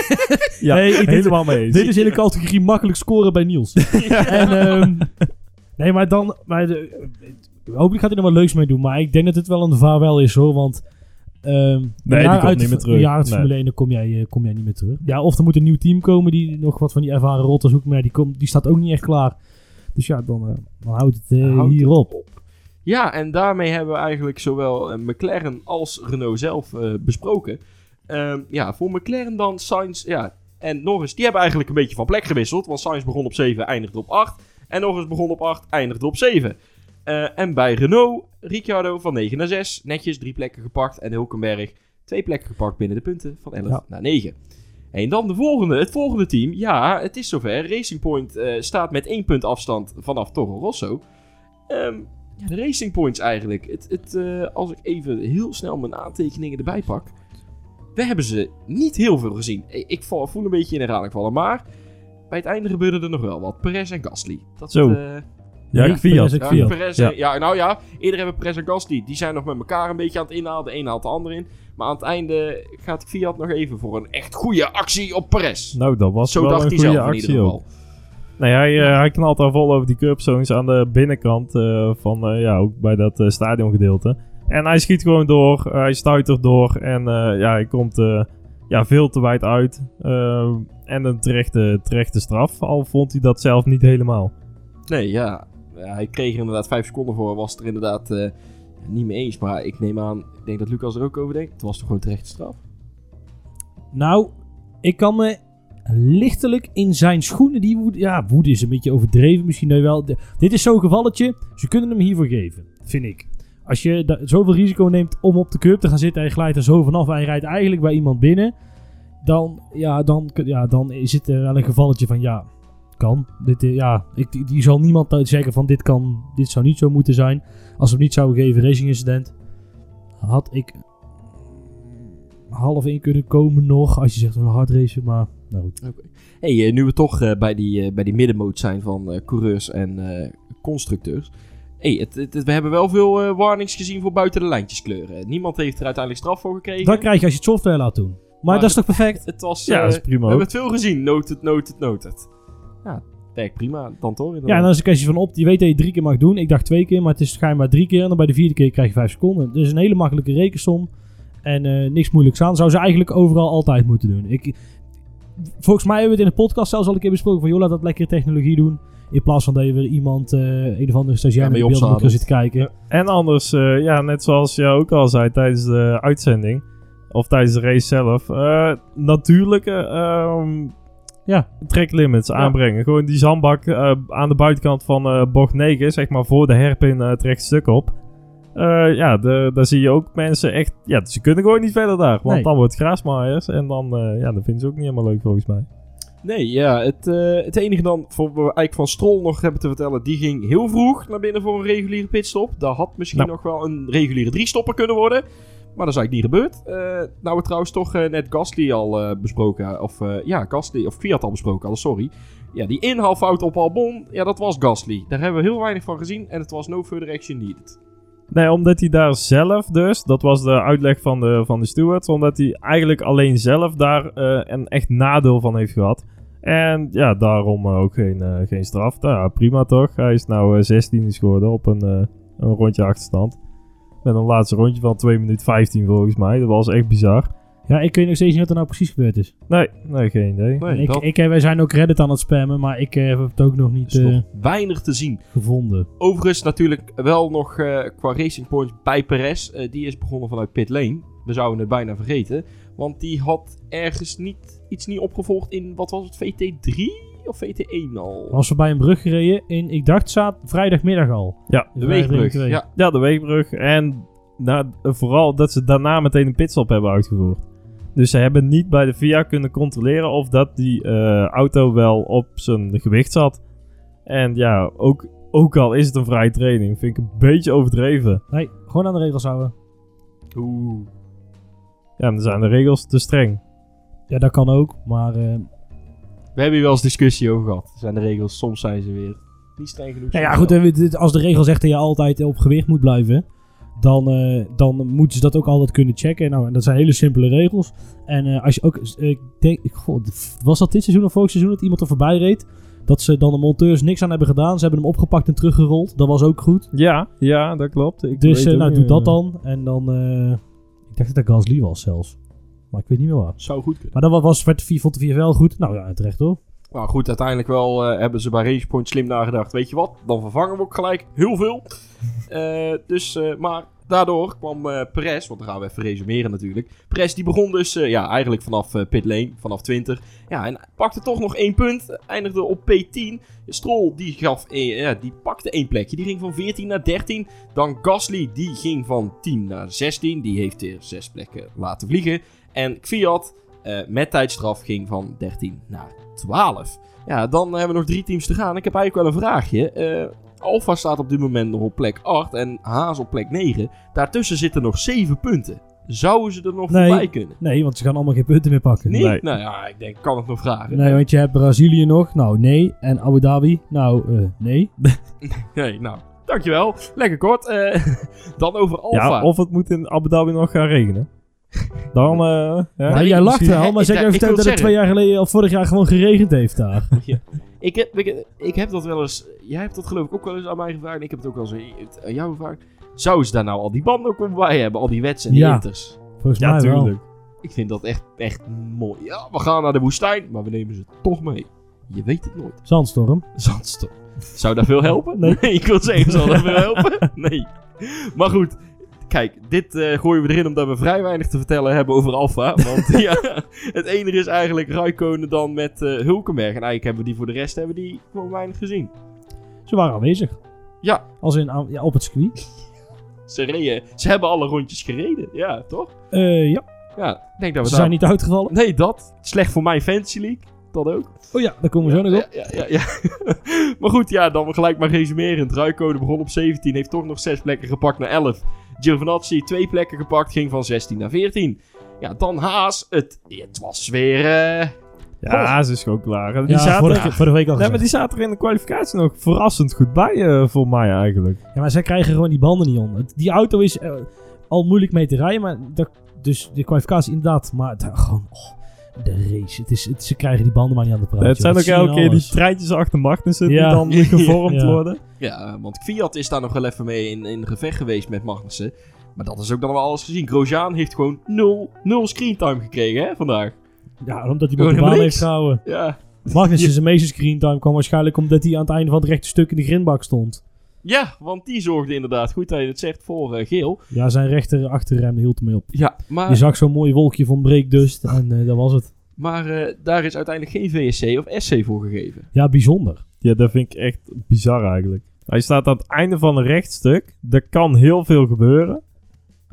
ja, Nee, ik- helemaal mee eens. dit is in de categorie makkelijk scoren bij Niels. en, ehm, nee, maar dan... Maar de, hopelijk gaat hij er wat leuks mee doen, maar ik denk dat het wel een vaarwel is hoor, want... ehm die ja, komt uit niet de- meer terug. Ja, uit Nee. Formule 1 dan kom jij, eh, kom jij niet meer terug. Ja, of er moet een nieuw team komen die nog wat van die ervaren rotters zoekt, maar die, komt, die staat ook niet echt klaar. Dus ja, dan, eh, dan houdt het eh, Houdt het hierop. Ja, en daarmee hebben we eigenlijk zowel McLaren als Renault zelf eh, besproken. Ehm, ja, voor McLaren dan Sainz ja, en Norris, die hebben eigenlijk een beetje van plek gewisseld. Want Sainz begon op 7, eindigde op 8. En Norris begon op 8, eindigde op 7. Eh, en bij Renault, Ricciardo van 9 naar 6. Netjes drie plekken gepakt. En Hulkenberg twee plekken gepakt binnen de punten van 11 Ja. naar 9. En dan de volgende, het volgende team. Ja, het is zover. Racing Point eh, staat met één punt afstand vanaf Toro Rosso. Ehm, ja, de Racing Points eigenlijk. Het, het, eh, als ik even heel snel mijn aantekeningen erbij pak. We hebben ze niet heel veel gezien. Ik, ik voel een beetje in herhaling vallen. Maar bij het einde gebeurde er nog wel wat. Perez en Gasly. Dat, Zo. Ja. Perez en ja. Perez, Ja. nou ja. Eerder hebben Perez en Gasly. Die zijn nog met elkaar een beetje aan het inhalen. De een haalt de ander in. Maar aan het einde gaat Fiat nog even voor een echt goede actie op Perez. Nou, dat was Zo wel dacht een hij goede zelf in actie ieder ook. geval. Nee, hij, eh, hij knalt daar vol over die curbzones aan de binnenkant eh, van, eh, ja, ook bij dat eh, stadiongedeelte. En hij schiet gewoon door, hij stuitert door en eh, ja, hij komt eh, ja, veel te wijd uit. En een terechte, terechte straf, al vond hij dat zelf niet helemaal. Nee, ja. Hij kreeg er inderdaad vijf seconden voor. Was er inderdaad eh, niet mee eens. Maar ik neem aan, ik denk dat Lucas er ook over denkt. Het was toch gewoon terechte straf? Nou, ik kan me lichtelijk in zijn schoenen. Die woede, ja, woede is een beetje overdreven. Misschien wel. dit is zo'n gevalletje. Ze kunnen hem hiervoor geven, vind ik. Als je zoveel risico neemt om op de curb te gaan zitten en je glijdt er zo vanaf en je rijdt eigenlijk bij iemand binnen, dan, ja, dan, ja, dan is het wel een gevalletje van ja, kan. Dit, ja, ik, die, zal niemand zeggen van dit kan, dit zou niet zo moeten zijn. Als we niet zouden geven, racing incident, had ik half in kunnen komen nog. Als je zegt een hard racen, maar nou goed. hey, eh, nu we toch eh, bij, die, eh, bij die middenmoot zijn van coureurs en constructeurs. hey, het, het- het- we hebben wel veel warnings gezien voor buiten de lijntjes kleuren. Niemand heeft er uiteindelijk straf voor gekregen. Dat krijg je als je het software laat doen. Maar, Maar dat is toch perfect? Het was, Ja, dat is prima we ook. hebben het veel gezien. Noted, noted, noted. Ja, werkt prima. Dan toch? Ja, en dan is een kwestie van op. Je weet dat je drie keer mag doen. Ik dacht twee keer, maar het is schijnbaar drie keer. En dan bij de vierde keer krijg je vijf seconden. Dus een hele makkelijke rekensom. En eh, niks moeilijks aan. Zou ze eigenlijk overal altijd moeten doen. Ik, volgens mij hebben we het in de podcast zelfs al een keer besproken. Van joh, laat dat lekker technologie doen. In plaats van dat je weer iemand, eh, een of andere stagiair Ja, met opzadelt. zit kijken. En anders, eh, ja, net zoals je ook al zei tijdens de uitzending, of tijdens de race zelf, eh, natuurlijke ehm Ja. tracklimits aanbrengen. Gewoon die zandbak eh, aan de buitenkant van eh, bocht 9, zeg maar voor de herpin eh, het rechte stuk op. Eh, ja, de, daar zie je ook mensen echt, ja, ze kunnen gewoon niet verder daar, want Nee. dan wordt het graasmaaiers en dan, eh, ja, dat vinden ze ook niet helemaal leuk volgens mij. Nee, ja, het, eh, het enige dan voor we eigenlijk van Stroll nog hebben te vertellen, die ging heel vroeg naar binnen voor een reguliere pitstop. Dat had misschien Nou. nog wel een reguliere drie-stopper kunnen worden. Maar dat is eigenlijk niet gebeurd. Eh, nou, we trouwens toch eh, net Gasly al eh, besproken, of ja, Gasly, of Fiat al besproken hadden, sorry. Ja, die inhaalfout op Albon, ja, dat was Gasly. Daar hebben we heel weinig van gezien en het was no further action needed. Nee, omdat hij daar zelf dus, dat was de uitleg van de, van de stewards, omdat hij eigenlijk alleen zelf daar een echt nadeel van heeft gehad. En ja, daarom ook geen, geen straf. Nou ja, prima toch? Hij is nou eh 16 geworden op een, een rondje achterstand. Met een laatste rondje van 2 minuten 15 volgens mij. Dat was echt bizar. Ja, ik weet nog steeds niet wat er nou precies gebeurd is. Nee, nee geen idee. Nee, ik, dat ik, eh, wij zijn ook Reddit aan het spammen, maar ik eh, heb het ook nog niet is eh, nog weinig te zien. gevonden. Overigens natuurlijk wel nog eh, qua Racing Points bij Perez. Die is begonnen vanuit pit lane. We zouden het bijna vergeten. Want die had ergens niet, iets niet opgevolgd in, wat was het, VT3 of VT1 al? Was voorbij een brug gereden in, ik dacht, zaad, vrijdagmiddag al. Ja, de weegbrug. Ja, ja de weegbrug. En nou, vooral dat ze daarna meteen een pitstop hebben uitgevoerd. Dus ze hebben niet bij de VIA kunnen controleren of dat die eh, auto wel op zijn gewicht zat. En ja, ook, ook al is het een vrije training, vind ik een beetje overdreven. Nee, gewoon aan de regels houden. Oeh. Ja, dan zijn de regels te streng. Ja, dat kan ook, maar... eh, We hebben hier wel eens discussie over gehad. Zijn de regels, soms zijn ze weer niet streng genoeg. nou ja, goed, als de regel zegt dat je altijd op gewicht moet blijven... Dan, eh, dan moeten ze dat ook altijd kunnen checken. Nou, en dat zijn hele simpele regels. En eh, als je ook... eh, ik denk... goh, was dat dit seizoen of vorig seizoen dat iemand er voorbij reed? Dat ze dan de monteurs niks aan hebben gedaan. Ze hebben hem opgepakt en teruggerold. Dat was ook goed. Ja, ja, dat klopt. Ik dus weet ook nou, doe dat dan. En dan... eh, ik dacht dat dat Gasly was zelfs. Maar ik weet niet meer waar. Zou goed kunnen. Maar dat was, werd vond de wel goed. Nou ja, terecht hoor. Maar goed, uiteindelijk wel eh, hebben ze bij Racing Point slim nagedacht. Weet je wat, dan vervangen we ook gelijk heel veel. Eh, dus, eh, maar daardoor kwam Perez, want dan gaan we even resumeren natuurlijk. Perez die begon dus ja, eigenlijk vanaf pit lane, vanaf 20. Ja, en pakte toch nog één punt, eindigde op P10. Stroll die, gaf, ja, die pakte één plekje, die ging van 14 naar 13. Dan Gasly die ging van 10 naar 16, die heeft weer zes plekken laten vliegen. En Fiat eh, met tijdstraf ging van 13 naar 12. Ja, dan hebben we nog drie teams te gaan. Ik heb eigenlijk wel een vraagje. Eh Alfa staat op dit moment nog op plek 8 en Haas op plek 9. Daartussen zitten nog 7 punten. Zouden ze er nog Nee. voorbij kunnen? Nee, want ze gaan allemaal geen punten meer pakken. Nee? Nee. Nou ja, ik denk, kan het nog vragen. Nee, want je hebt Brazilië nog. Nou, nee. En Abu Dhabi. Nou, eh, nee. Nee, nou, dankjewel. Lekker kort. Dan over Alfa. Ja, of het moet in Abu Dhabi nog gaan regenen. Dan, eh ja. Jij lacht wel, maar zeg ik even dat het zeggen- twee jaar geleden of vorig jaar gewoon geregend heeft daar. Ik heb, ik, ik heb dat wel eens... Jij hebt dat geloof ik ook wel eens aan mij gevraagd. En ik heb het ook wel eens aan jou gevraagd. Zouden ze daar nou al die banden ook bij hebben? Al die wets en die Ja. inters? Volgens Ja, mij wel. Ik vind dat echt, echt mooi. Ja, we gaan naar de woestijn, maar we nemen ze toch mee. Je weet het nooit. Zandstorm. Zandstorm. Zou dat veel helpen? Nee. ik wil zeggen, zou dat veel helpen? Nee. Maar goed, kijk, dit eh, gooien we erin omdat we vrij weinig te vertellen hebben over Alfa. Want ja, het enige is eigenlijk Raikkonen dan met eh, Hulkenberg. En eigenlijk hebben we die voor de rest hebben die gewoon weinig gezien. Ze waren aanwezig. Ja. Als in, ja, op het circuit. Ze, reden, ze hebben alle rondjes gereden, ja, toch? Eh, ja, Ja, ik denk dat we ze daar... zijn niet uitgevallen. Nee, dat. Slecht voor mijn Fantasy League. Dat ook. Oh ja, daar komen we zo nog op. Ja, ja, ja, ja. maar goed, ja, dan gelijk maar resumerend. Ruikonen begon op 17, heeft toch nog 6 plekken gepakt naar 11. Giovinazzi twee plekken gepakt, ging van 16 naar 14. Ja, dan Haas. Het, het was weer... eh, Ja, ze is gewoon klaar. Die Ja, zaten, vorige, vorige week al nee, maar gezegd. die zaten er in de kwalificatie nog verrassend goed bij, eh, voor mij eigenlijk. Ja, maar zij krijgen gewoon die banden niet onder. Die auto is eh, al moeilijk mee te rijden, maar dat, dus de kwalificatie inderdaad. Maar gewoon, oh, de race. Het is, het, ze krijgen die banden maar niet aan de praat. het joh. zijn ook elke keer die alles. treintjes achter Magnussen Ja. die dan gevormd Ja. worden. ja, want Fiat is daar nog wel even mee in, in gevecht geweest met Magnussen. Maar dat is ook dan wel alles gezien. Grosjean heeft gewoon 0, 0 screentime gekregen, hè, vandaag. Ja, omdat hij Gewoon op de baan heeft gehouden. Ja. Magnus zijn meeste screentime kwam waarschijnlijk omdat hij aan het einde van het rechte stuk in de grindbak stond. Ja, want die zorgde inderdaad, goed dat je het zegt, voor eh, geel. Ja, zijn rechter achterrem hield hem op. Ja, maar... Je zag zo'n mooi wolkje van breekdust en eh, dat was het. Maar eh, daar is uiteindelijk geen VSC of SC voor gegeven. Ja, bijzonder. Ja, dat vind ik echt bizar eigenlijk. Hij staat aan het einde van een rechtstuk. Er kan heel veel gebeuren.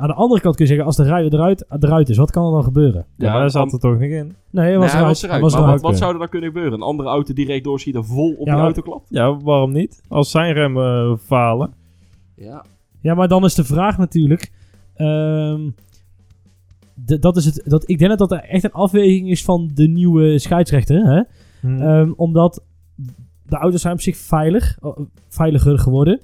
Aan de andere kant kun je zeggen, als de rijder eruit, eruit is, wat kan er dan gebeuren? Ja, maar daar zat er toch niet in. Nee, hij Nee, was hij was eruit. Was maar eruit. wat, zou er dan kunnen gebeuren? Een andere auto die recht doorschiet en vol op Ja, auto klapt? Ja, waarom niet? Als zijn remmen eh, falen. Ja. Ja, maar dan is de vraag natuurlijk. ehm, de- dat is het, dat, ik denk dat dat echt een afweging is van de nieuwe scheidsrechter. Hè? Hm. Ehm, omdat de auto's zijn op zich veilig, eh, veiliger geworden.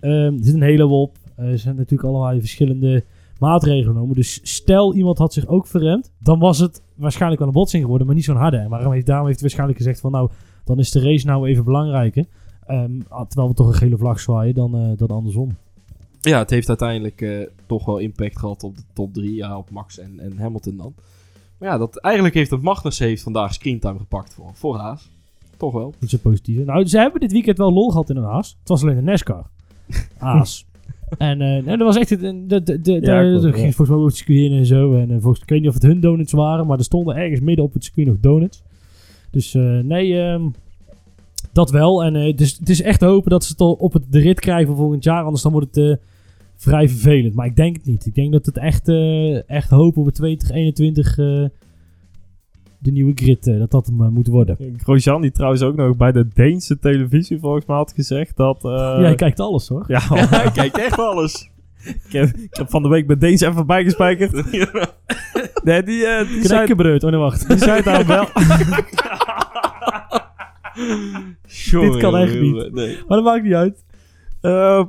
Ehm, er zit een hele hoop op. Er zijn natuurlijk allerlei verschillende maatregelen genomen. Dus stel iemand had zich ook verremd, dan was het waarschijnlijk wel een botsing geworden, maar niet zo'n harde. En waarom heeft, daarom heeft hij waarschijnlijk gezegd van nou, dan is de race nou even belangrijker. Ehm, ah, terwijl we toch een gele vlag zwaaien dan, eh, dan andersom. ja, het heeft uiteindelijk eh, toch wel impact gehad op de top 3. Ja, op Max en, en Hamilton dan. Maar ja, dat, eigenlijk heeft het Magnussen heeft vandaag screentime gepakt voor, voor Haas. Toch wel. Niet zo positief. Nou, ze hebben dit weekend wel lol gehad in een Haas. Het was alleen een NASCAR. Haas. En eh, nee, dat was echt... De, de, de, de, daar- klopt, ja. ging volgens mij over het circuit en zo. En eh, volgens, ik weet niet of het hun donuts waren, maar er stonden ergens midden op het circuit nog donuts. Dus eh, nee, ehm, dat wel. En eh, dus, het is echt te hopen dat ze het al op het, de rit krijgen volgend jaar. Anders dan wordt het eh, vrij vervelend. Maar ik denk het niet. Ik denk dat het echt, eh, echt hopen op het 2021 eh, de nieuwe grid, eh, dat dat hem eh, moet worden. Grosjean, die trouwens ook nog bij de Deense televisie volgens mij had gezegd dat... eh, Jij kijkt alles hoor. Ja, Hij kijkt echt alles. ik, heb, ik heb van de week bij Deens even bijgespijkerd. Nee, die, eh, die, zei. Oh nee, wacht. die zei daar wel... Jongen, Dit kan echt niet. Nee. Maar dat maakt niet uit. Eh,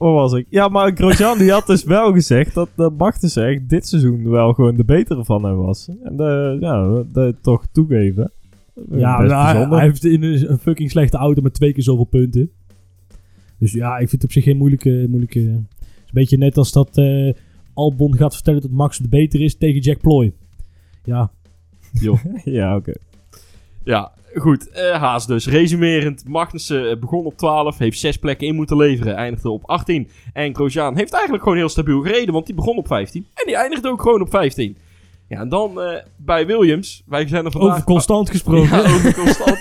waar was ik? Ja, maar Grosjean die had dus wel gezegd dat de Magnussen echt dit seizoen wel gewoon de betere van hem was. En de, ja, dat toch toegeven. Ja, maar hij, heeft in een, fucking slechte auto met twee keer zoveel punten. Dus ja, ik vind het op zich geen moeilijke... moeilijke het is een beetje net als dat eh, Albon gaat vertellen dat Max de beter is tegen Jack Ploy. Ja, Ja, oké. Ja, goed. eh, Haas dus. Resumerend. Magnussen eh, begon op 12. Heeft 6 plekken in moeten leveren. Eindigde op 18. En Grosjean heeft eigenlijk gewoon heel stabiel gereden. Want die begon op 15. En die eindigde ook gewoon op 15. Ja, en dan eh, bij Williams. Wij zijn er vandaag... over constant gesproken. Ja, over constant.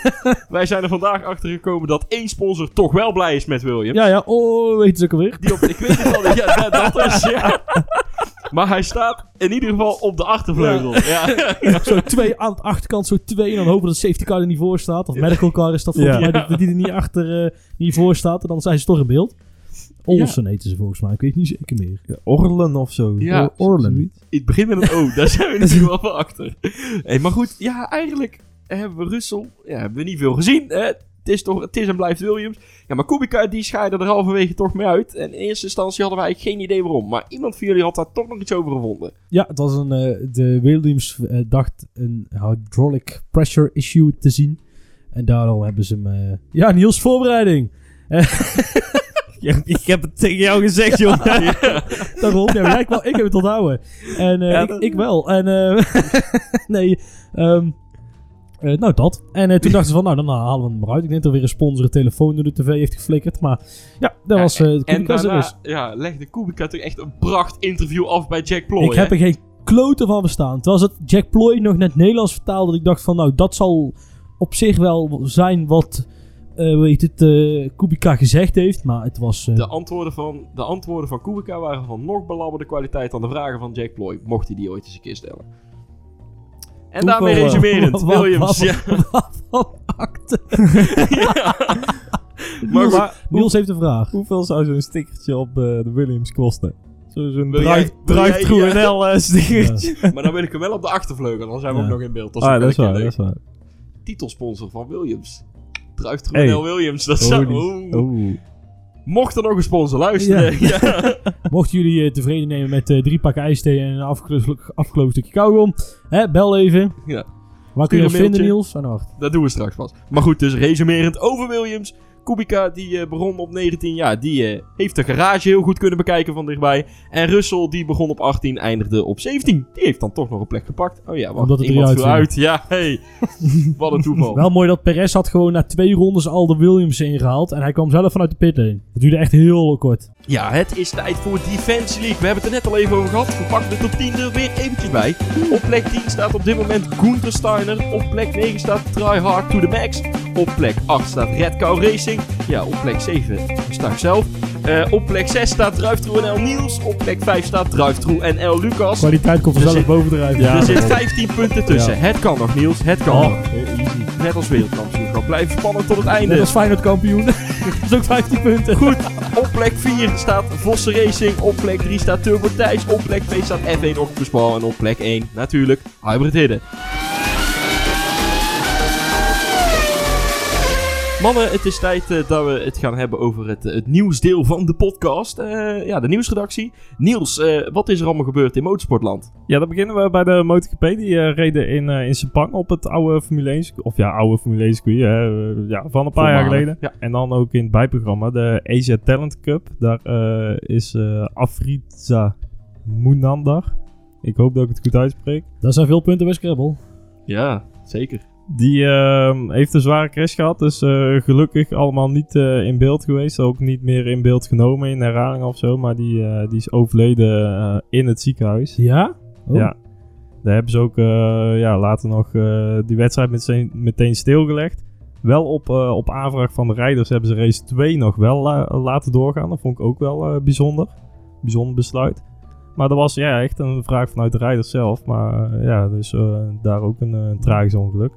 Wij zijn er vandaag achter gekomen dat één sponsor toch wel blij is met Williams. Ja, ja. Oh, weet je het ook alweer? Die op, ik weet het al. Ja, dat, dat is... Ja. Maar hij staat in ieder geval op de achtervleugel. Ja. Zo twee aan de achterkant, zo twee. En dan hopen dat de safety car er niet voor staat. Of medical car is dat volgens Ja. mij. Dat, die er niet achter eh, niet voor staat. En dan zijn ze toch in beeld. Olsen heten ze volgens mij. Ik weet niet zeker meer. Ja, Orlen of zo. Ja. Orlen. Het begint met een O, daar zijn we ieder geval van achter. Hey, maar goed, ja, eigenlijk hebben we Russell ja, hebben we niet veel gezien. Hè? Het, is toch, het is en blijft Williams. Ja, maar Kubica die scheidde er halverwege toch mee uit. En in eerste instantie hadden eigenlijk geen idee waarom. Maar iemand van jullie had daar toch nog iets over gevonden. Ja, het was een. eh, de Williams eh, dacht een hydraulic pressure issue te zien. En daarom hebben ze hem. eh, ja, Niels voorbereiding. Ja, ik heb het tegen jou gezegd, joh. Daarom, ja, maar jij, ik, wel, ik heb het onthouden. En eh, Ja, ik, dat- ik wel. En eh, nee, ehm, eh, nou dat. En eh, toen dachten ze van, nou dan eh, halen we hem eruit. Ik denk dat er weer een sponsor een telefoon door de tv heeft geflikkerd. Maar ja, dat Ja, was eh En Kubica er daarna is. ja, legde Kubica toch echt een pracht interview af bij Jack Ploy. Ik heb er geen kloten van verstaan. Terwijl het Jack Ploy nog net Nederlands vertaalde. Dat ik dacht van, nou dat zal op zich wel zijn wat, weet het, Kubica gezegd heeft. Maar het was... De antwoorden, van, de antwoorden van Kubica waren van nog belabberde kwaliteit dan de vragen van Jack Ploy. Mocht hij die ooit eens een keer stellen. En daarmee eh, resumerend, wat- Williams. wat- ja. wat akte. Ja. Maar Niels, heeft een vraag. Hoeveel zou zo'n stickertje op eh, de Williams kosten? Zo- Zo'n Wil jij- drive, wil drive jij- through ja. NL eh, stickertje. maar dan wil ik hem wel op de achtervleugel, dan zijn we Ja. ook nog in beeld. Dat is Ah, dat is wel waar, dat is waar. Titelsponsor van Williams. Hey. Groenel Williams. Dat zou, Holy- oeh. Mocht er nog een sponsor luisteren. Ja. Mochten jullie je tevreden nemen met eh, drie pakken ijsthee en een afgelo- afgelopen stukje kauwgom, hè, bel even. Ja. Waar kun je ons vinden. Niels? Wacht. Dat doen we straks pas. Maar goed, dus resumerend over Williams. Kubica, die eh, begon op 19 jaar, die eh, heeft de garage heel goed kunnen bekijken van dichtbij. En Russell, die begon op 18, eindigde op 17. Die heeft dan toch nog een plek gepakt. Oh ja, wacht, Omdat het iemand uit. Ja, hey. Wat een toeval. Wel mooi dat Perez had gewoon na twee rondes al de Williams ingehaald. En hij kwam zelf vanuit de pitlane. Dat duurde echt heel kort. Ja, het is tijd voor Defense League. We hebben het er net al even over gehad. We pakken de top 10 er weer eventjes bij. Op plek 10 staat op dit moment Gunther Steiner. Op plek 9 staat Try Hard to the Max. Op plek 8 staat Red Cow Racing. Ja, op plek 7 sta ik zelf. Eh, op plek 6 staat Druiftroe NL Niels. Op plek 5 staat Druiftroe NL Lucas. Kwaliteit komt er Er zelf zit- bovendrijven. Ja, er zit daarom. 15 punten tussen. Ja. Het kan nog, Niels. Het kan Oh, nog. Net als wereldkampioenschap. Blijf spannend tot het Net einde. als Feyenoord kampioen. dat is ook 15 punten. Goed, op plek 4 staat Vossen Racing. Op plek 3 staat Turbo Thijs. Op plek 2 staat F1 Octopus Ball. En op plek 1 natuurlijk Hybrid Hidden. Mannen, het is tijd eh, dat we het gaan hebben over het, eh, het nieuwsdeel van de podcast. Eh, ja, de nieuwsredactie. Niels, eh, wat is er allemaal gebeurd in motorsportland? Ja, dan beginnen we bij de MotoGP. Die reden in, eh in Sepang op het oude Formule 1 circuit. Of ja, oude Formule 1 circuit. hè, ja, van een paar jaar geleden. Ja. En dan ook in het bijprogramma, de Asia Talent Cup. Daar eh, is eh Afriza Munandar. Ik hoop dat ik het goed uitspreek. Dat zijn veel punten bij Scrabble. Ja, zeker. Die ehm, heeft een zware crash gehad. Dus eh, gelukkig allemaal niet eh, in beeld geweest. Ook niet meer in beeld genomen in herhaling of zo. Maar die, eh, die is overleden in het ziekenhuis. Ja? Oh. Ja. Daar hebben ze ook ja, later nog die wedstrijd meteen, meteen stilgelegd. Wel op, op aanvraag van de rijders hebben ze race 2 nog wel la- laten doorgaan. Dat vond ik ook wel bijzonder. Bijzonder besluit. Maar dat was ja, echt een vraag vanuit de rijders zelf. Maar ja, dus daar ook een, tragisch ongeluk.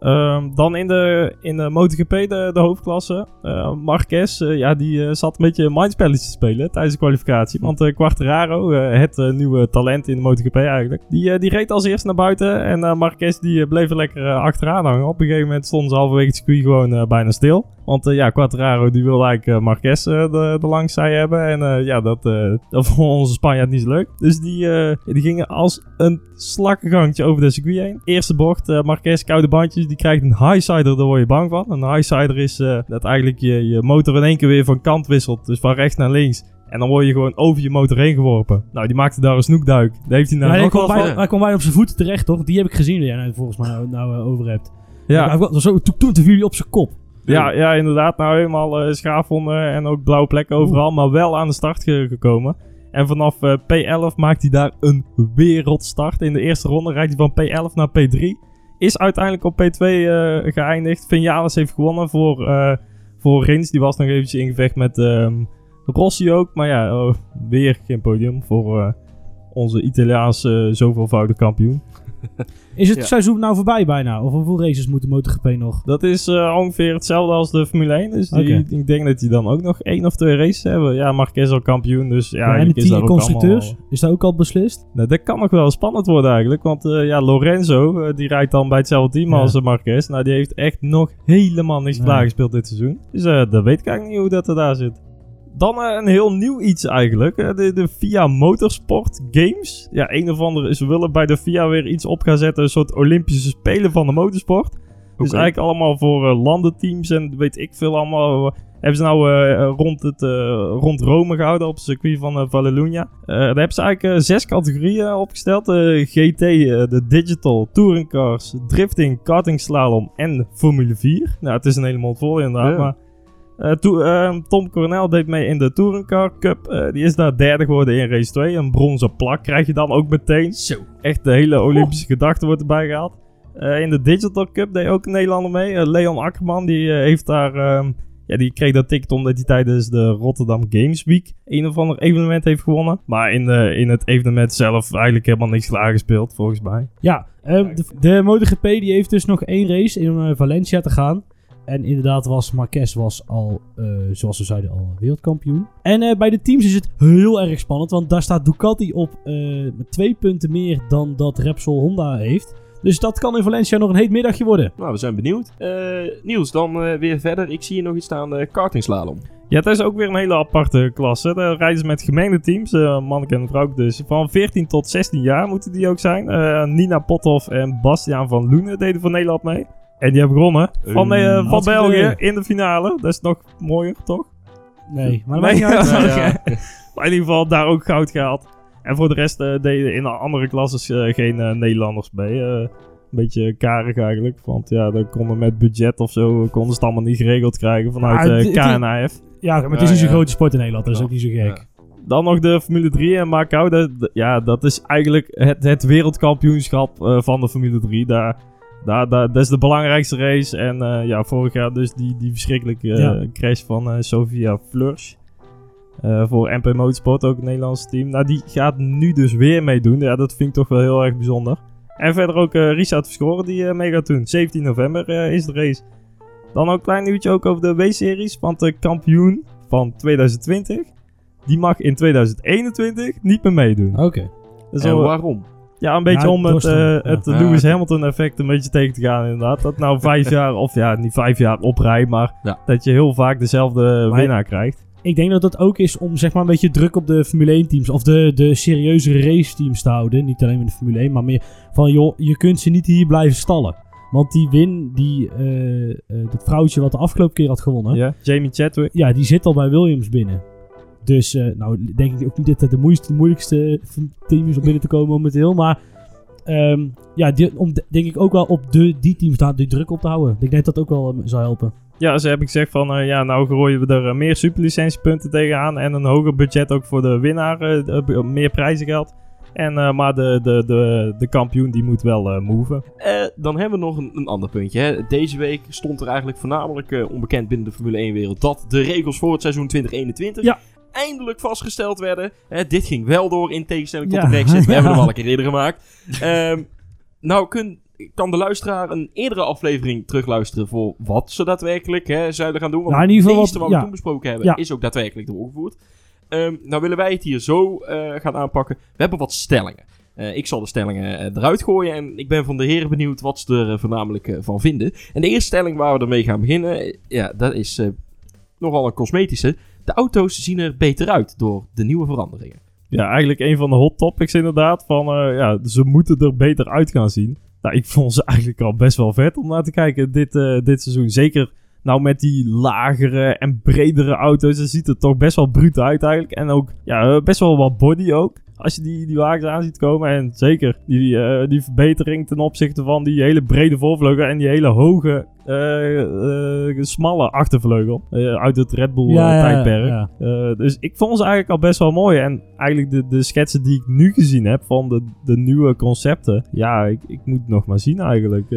Ehm, dan in de, in de MotoGP, de, de hoofdklasse. eh Marquez, eh, ja, die eh, zat een beetje mindspelletjes te spelen tijdens de kwalificatie. Want eh Quartararo, het nieuwe talent in de MotoGP eigenlijk, die, die reed als eerste naar buiten. En Marquez die bleef er lekker achteraan hangen. Op een gegeven moment stonden ze halverwege het circuit gewoon bijna stil. Want ja, Quartararo die wilde eigenlijk Marquez de, de langzij hebben. En ja, dat, dat vond onze Spanjaard niet zo leuk. Dus die, die gingen als een slakkengangtje over de circuit heen. Eerste bocht, Marquez, koude bandjes. Die krijgt een highsider, daar word je bang van. Een highsider is eh, dat eigenlijk je, je motor in één keer weer van kant wisselt. Dus van rechts naar links. En dan word je gewoon over je motor heen geworpen. Nou, die maakte daar een snoekduik. Daar heeft hij nou hij, kwam bijna, hij kwam bijna op zijn voeten terecht, toch? Die heb ik gezien, die jij nou, volgens mij nou, eh, over hebt. Ja. Hij zo, toen, toen viel hij op zijn kop. Ja, ja, inderdaad. Nou, helemaal eh schaafwonden en ook blauwe plekken overal. Maar wel aan de start ge- gekomen. En vanaf eh, P11 maakt hij daar een wereldstart. In de eerste ronde rijdt hij van P11 naar P3. Is uiteindelijk op P2 eh, geëindigd. Vinales heeft gewonnen voor, eh voor Rins. Die was nog eventjes in gevecht met ehm, Rossi ook. Maar ja, oh, weer geen podium voor eh, onze Italiaanse zoveelvoudig kampioen. Is het Ja. seizoen nou voorbij bijna? Of hoeveel races moet de MotoGP nog? Dat is eh, ongeveer hetzelfde als de Formule 1. Dus die, ik denk dat die dan ook nog één of twee races hebben. Ja, Marquez al kampioen, dus ja, en is daar tien ook constructeurs? allemaal- Is dat ook al beslist? Nou, dat kan nog wel spannend worden eigenlijk. Want eh, ja, Lorenzo, eh, die rijdt dan bij hetzelfde team Ja. als Marquez. Nou, die heeft echt nog helemaal niks Nee. klaargespeeld dit seizoen. Dus eh dat weet ik eigenlijk niet hoe dat er daar zit. Dan eh, een heel nieuw iets eigenlijk. de, de FIA Motorsport Games. Ja, een of andere. Ze willen bij de FIA weer iets op gaan zetten. Een soort Olympische Spelen van de motorsport. Dus eigenlijk allemaal voor eh, landenteams en weet ik veel allemaal. hebben ze nou eh, rond, het, rond Rome gehouden op het circuit van uh, Vallelunga. daar hebben ze eigenlijk zes categorieën opgesteld. GT, de Digital, Touringcars, Drifting, Karting Slalom en Formule 4. Nou, het is een hele mond vol inderdaad, maar... eh, to- ehm, Tom Cornell deed mee in de Touringcar Cup. Eh, die is daar derde geworden in race 2. Een bronzen plak krijg je dan ook meteen. Zo. Echt de hele Olympische gedachte wordt erbij gehaald. Eh, in de Digital Cup deed ook een Nederlander mee. Leon Akkerman, die heeft daar... ehm, ja, die kreeg dat ticket omdat hij tijdens de Rotterdam Games Week een of ander evenement heeft gewonnen. Maar in, de, in het evenement zelf eigenlijk helemaal niks klaargespeeld, volgens mij. Ja, ehm, de, de MotoGP die heeft dus nog één race in Valencia te gaan. En inderdaad was Marquez was al, eh, zoals we zeiden, al wereldkampioen. En eh, bij de teams is het heel erg spannend, want daar staat Ducati op eh, met twee punten meer dan dat Repsol Honda heeft. Dus dat kan in Valencia nog een heet middagje worden. Nou, we zijn benieuwd. Eh, Niels, dan eh, weer verder. Ik zie hier nog iets staan, eh kartingslalom. Ja, het is ook weer een hele aparte klasse. Daar rijden ze met gemengde teams, eh man en vrouw dus. Van 14 tot 16 jaar moeten die ook zijn. Eh, Nina Pothoff en Bastiaan van Loenen deden voor Nederland mee. En die hebben gewonnen van, eh, van België in de finale. Dat is nog mooier, toch? Nee, maar dat Nee, maakt niet uit. ja. Ja. Maar in ieder geval daar ook goud gehaald. En voor de rest eh, deden in de andere klasses eh, geen eh, Nederlanders mee. Eh, een beetje karig eigenlijk. Want ja, dan konden met budget of zo konden ze het allemaal niet geregeld krijgen vanuit eh, KNAF. Ja, maar het is niet zo'n grote sport in Nederland, dat is Ja. ook niet zo gek. Dan nog de Formule 3 en Macau. Dat, dat- ja, dat is eigenlijk het, het wereldkampioenschap eh, van de Formule 3. Daar, daar, daar, dat is de belangrijkste race. En eh, ja, vorig jaar dus die, die verschrikkelijke eh, Ja. crash van eh, Sofia Fleurs. Eh, voor MP Motorsport, ook een Nederlands team. Nou, die gaat nu dus weer meedoen. Ja, dat vind ik toch wel heel erg bijzonder. En verder ook eh, Richard Verschoren die eh, mee gaat doen. 17 november eh, is de race. Dan ook een klein nieuwtje ook over de W-series. Want de kampioen van 2020, die mag in 2021 niet meer meedoen. Oké. En wel- waarom? Ja, een beetje Ja, om het, ja. het Ja, Lewis. Hamilton effect een beetje tegen te gaan inderdaad. Dat nou vijf jaar, of ja, niet vijf jaar op rij, maar Ja. dat je heel vaak dezelfde Maar- winnaar krijgt. Ik denk dat dat ook is om zeg maar een beetje druk op de Formule 1 teams of de, de serieuzere race teams te houden. Niet alleen met de Formule 1, maar meer van joh, je kunt ze niet hier blijven stallen. Want die win, die, eh, eh, dat vrouwtje wat de afgelopen keer had gewonnen, ja. Ja, Jamie Chadwick. die zit al bij Williams binnen. Dus eh, nou denk ik ook niet dat het de moeilijkste, moeilijkste team is om binnen te komen momenteel. Maar ehm, ja, die, om de- denk ik ook wel op de, die teams daar die druk op te houden. Ik denk dat dat ook wel eh, zou helpen. Ja, ze hebben gezegd van, eh, ja, nou gooien we er eh, meer superlicentiepunten tegenaan en een hoger budget ook voor de winnaar, eh, de- meer prijzengeld. En, eh, maar de, de, de, de kampioen die moet wel eh moven. Eh, dan hebben we nog een, een ander puntje. Hè. Deze week stond er eigenlijk voornamelijk eh, onbekend binnen de Formule 1-wereld dat de regels voor het seizoen 2021 Ja. Eindelijk vastgesteld werden. Hè, dit ging wel door in tegenstelling tot Ja. de Brexit. We Ja. hebben hem al een keer eerder gemaakt. Ehm, nou, kun, kan de luisteraar een eerdere aflevering terugluisteren voor wat ze daadwerkelijk hè, zouden gaan doen? Want Nou, in ieder geval wat- wat we ja. toen besproken hebben is ook daadwerkelijk doorgevoerd. Ehm, nou willen wij het hier zo eh, gaan aanpakken. We hebben wat stellingen. Eh, ik zal de stellingen eh, eruit gooien en ik ben van de heren benieuwd wat ze er voornamelijk van vinden. En de eerste stelling waar we ermee gaan beginnen, ja, dat is nogal een cosmetische. De auto's zien er beter uit door de nieuwe veranderingen. Ja, eigenlijk een van de hot topics inderdaad. Van, eh, ja, ze moeten er beter uit gaan zien. Nou, ik vond ze eigenlijk al best wel vet om naar te kijken dit, eh, dit seizoen. Zeker nou met die lagere en bredere auto's. Dat ziet er toch best wel bruut uit eigenlijk. En ook ja, best wel wat body ook. Als je die, die wagens aan ziet komen. En zeker die, eh, die verbetering ten opzichte van die hele brede voorvleugel. En die hele hoge, eh, eh, smalle achtervleugel. uit het Red Bull Ja, ja, tijdperk. ja. Dus ik vond ze eigenlijk al best wel mooi. En eigenlijk de, de schetsen die ik nu gezien heb van de, de nieuwe concepten. Ja, ik, ik moet nog maar zien eigenlijk.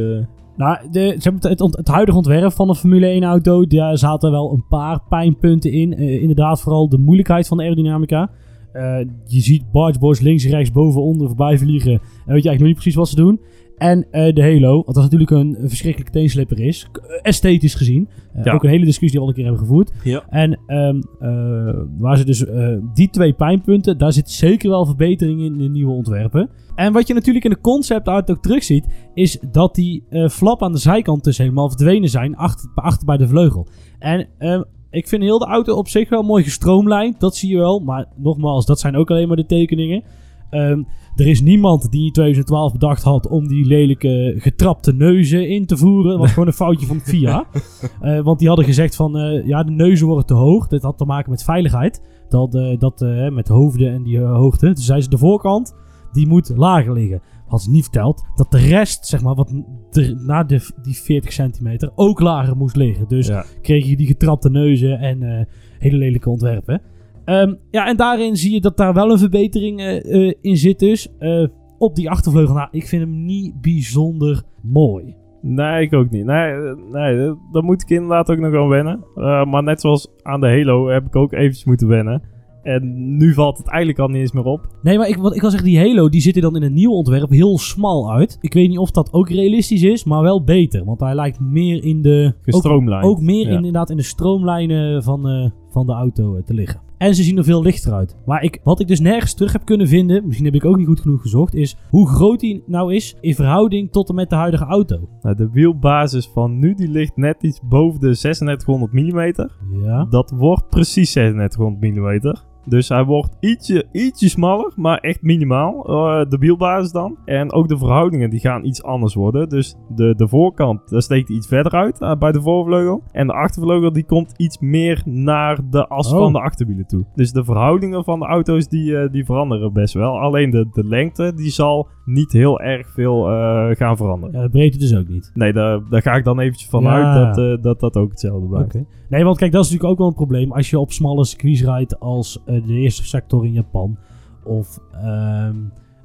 Nou, de, ze hebben het, huidige ontwerp van een Formule 1 auto, daar zaten wel een paar pijnpunten in. Inderdaad, vooral de moeilijkheid van de aerodynamica. Eh, je ziet bargeboards links, rechts, boven, onder voorbij vliegen. En weet je eigenlijk nog niet precies wat ze doen. En eh, de Halo, wat dat natuurlijk een, een verschrikkelijke teenslipper is. k- Esthetisch gezien. Eh, Ja. Ook een hele discussie die we al een keer hebben gevoerd. Ja. En ehm, eh, waar ze dus eh, die twee pijnpunten, daar zit zeker wel verbetering in in de nieuwe ontwerpen. En wat je natuurlijk in de concept art ook terugziet, is dat die eh, flap aan de zijkant dus helemaal verdwenen zijn, achter, achter bij de vleugel. En ehm, ik vind heel de auto op zich wel mooi gestroomlijnd, dat zie je wel. Maar nogmaals, dat zijn ook alleen maar de tekeningen. Ehm, er is niemand die in 2012 bedacht had om die lelijke getrapte neuzen in te voeren. Dat was gewoon een foutje van FIA. Eh, want die hadden gezegd van, eh, ja, de neuzen worden te hoog. Dit had te maken met veiligheid. Dat, eh, dat met hoofden en die hoogte. Dus zei ze, de voorkant, die moet lager liggen. Had ze niet verteld dat de rest, zeg maar, wat na de, die 40 centimeter ook lager moest liggen. Dus Ja. kreeg je die getrapte neuzen en eh, hele lelijke ontwerpen. Ehm, ja, en daarin zie je dat daar wel een verbetering eh, eh, in zit dus. Op die achtervleugel, nou, ik vind hem niet bijzonder mooi. Nee, ik ook niet. Nee, nee daar moet ik inderdaad ook nog aan wennen. Maar net zoals aan de Halo heb ik ook eventjes moeten wennen. En nu valt het eigenlijk al niet eens meer op. Nee, maar ik, wat, ik wil zeggen, die Halo die ziet er dan in een nieuw ontwerp heel smal uit. Ik weet niet of dat ook realistisch is, maar wel beter. Want hij lijkt meer in de... Ook, Gestroomlijnd. ook meer Ja. inderdaad in de stroomlijnen van, eh, van de auto eh, te liggen. En ze zien er veel lichter uit. Maar ik, wat ik dus nergens terug heb kunnen vinden, misschien heb ik ook niet goed genoeg gezocht, is hoe groot hij nou is in verhouding tot en met de huidige auto. Nou, de wielbasis van nu die ligt net iets boven de 3600 mm. Ja. Dat wordt precies 3600 mm. Dus hij wordt ietsje, ietsje smaller, maar echt minimaal. eh, de wielbasis dan. En ook de verhoudingen die gaan iets anders worden. Dus de, de voorkant, daar steekt iets verder uit eh, bij de voorvleugel. En de achtervleugel die komt iets meer naar de as Oh. van de achterwielen toe. Dus de verhoudingen van de auto's die, eh, die veranderen best wel. Alleen de, de lengte die zal niet heel erg veel gaan veranderen. ja, de breedte dus ook niet. Nee, daar, daar ga ik dan eventjes vanuit Ja. dat, dat dat ook hetzelfde blijft. Oké. Nee, want kijk, dat is natuurlijk ook wel een probleem. Als je op smalle circuits rijdt als de eerste sector in Japan. Of ehm,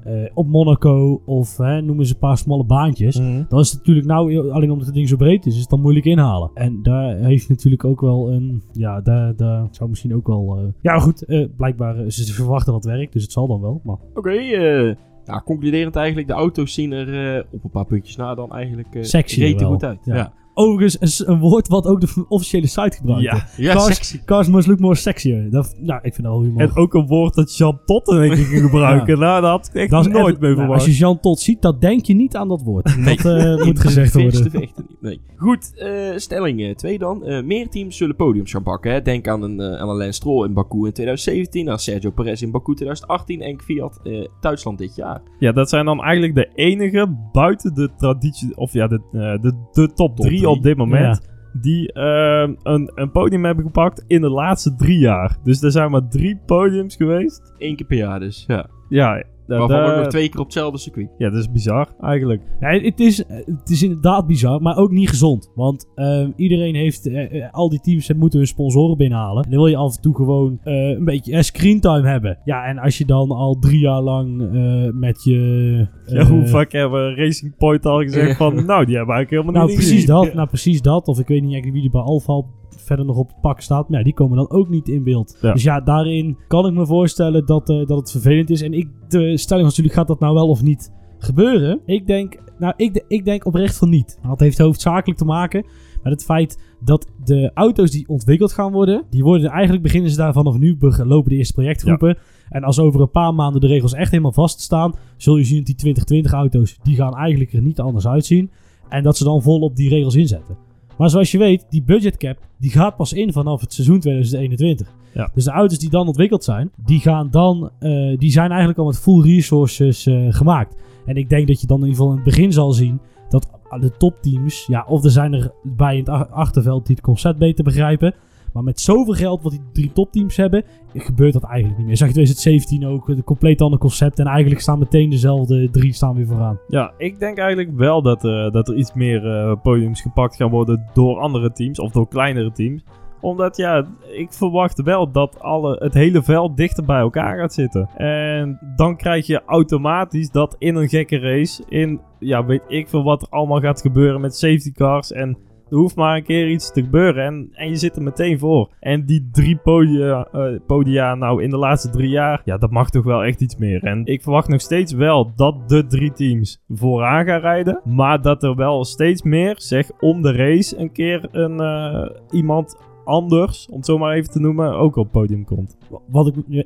eh, op Monaco. Of hè, noem eens een paar smalle baantjes. Mhm. Dan is het natuurlijk nou, alleen omdat het ding zo breed is, is het dan moeilijk inhalen. En daar heeft natuurlijk ook wel een, ja, daar, daar zou misschien ook wel, eh, ja goed, eh, blijkbaar, eh, ze verwachten dat werkt, dus het zal dan wel. Maar Oké, eh, ja, concluderend eigenlijk, de auto's zien er eh, op een paar puntjes na dan eigenlijk uh, goed uit. Ja. Ja, overigens een, woord wat ook de officiële site gebruikt. Ja, ja cars, sexy. Cars must look more sexier. Dat, nou, ik vind dat wel humor. En ook een woord dat Jean Tot in gebruiken. Nou, Dat had echt nooit als je Jean Tot ziet, dan denk je niet aan dat woord. Dat eh, moet gezegd worden. Nee. Goed, uh, stelling eh, 2 dan. Uh, meer teams zullen podiums gaan pakken. Denk aan een, aan een in Baku in 2017, aan Sergio Perez in Baku 2018 en Fiat Duitsland dit jaar. Ja, dat zijn dan eigenlijk de enige buiten de traditie, of ja, de, de, de top 3 op dit moment. Die ehm, een, een, podium hebben gepakt in de laatste drie jaar. Dus er zijn maar drie podiums geweest. Eén keer per jaar dus, ja. Ja, da- Waarvan da- ook nog twee keer op hetzelfde circuit. ja, dat is bizar eigenlijk. Ja, het, is, het is inderdaad bizar, maar ook niet gezond. Want ehm, iedereen heeft, eh, eh, al die teams moeten hun sponsoren binnenhalen. En dan wil je af en toe gewoon eh, een beetje screentime hebben. Ja, en als je dan al drie jaar lang eh, met je... Ja, hoe vaak hebben Racing Point al gezegd van, nou, die hebben eigenlijk helemaal Nou, niet precies dat. Nou, precies dat. Of ik weet niet eigenlijk wie er bij Alfa al verder nog op het pak staat. Maar ja, die komen dan ook niet in beeld. Ja. Dus ja, daarin kan ik me voorstellen dat, eh, dat het vervelend is. En ik, de stelling was natuurlijk, gaat dat nou wel of niet gebeuren? Ik denk, nou, ik, de- ik denk oprecht van niet. Dat heeft hoofdzakelijk te maken met het feit dat de auto's die ontwikkeld gaan worden, die worden eigenlijk beginnen ze daar vanaf nu lopen de eerste projectgroepen. En als over een paar maanden de regels echt helemaal vaststaan, zul je zien dat die 2020 auto's, die gaan eigenlijk er niet anders uitzien. En dat ze dan volop die regels inzetten. Maar zoals je weet, die budgetcap die gaat pas in vanaf het seizoen 2021. Ja. Dus de auto's die dan ontwikkeld zijn, die, gaan dan, eh, die zijn eigenlijk al met full resources eh, gemaakt. En ik denk dat je dan in ieder geval in het begin zal zien dat de topteams, ja, of er zijn er bij in het ach- achterveld die het concept beter begrijpen. Maar met zoveel geld wat die drie topteams hebben, gebeurt dat eigenlijk niet meer. Zag je 2017 ook, een compleet ander concept. En eigenlijk staan meteen dezelfde drie staan weer vooraan. Ja, ik denk eigenlijk wel dat, eh, dat er iets meer eh, podiums gepakt gaan worden door andere teams of door kleinere teams. Omdat ja, ik verwacht wel dat alle, het hele veld dichter bij elkaar gaat zitten. En dan krijg je automatisch dat in een gekke race, in ja, weet ik veel wat er allemaal gaat gebeuren met safety cars en er hoeft maar een keer iets te gebeuren en, en je zit er meteen voor. En die drie podia, eh, podia nou in de laatste drie jaar, ja, dat mag toch wel echt iets meer. En ik verwacht nog steeds wel dat de drie teams vooraan gaan rijden. Maar dat er wel steeds meer, zeg, om de race een keer een, eh, iemand anders, om het zo maar even te noemen, ook op het podium komt. Wat ik,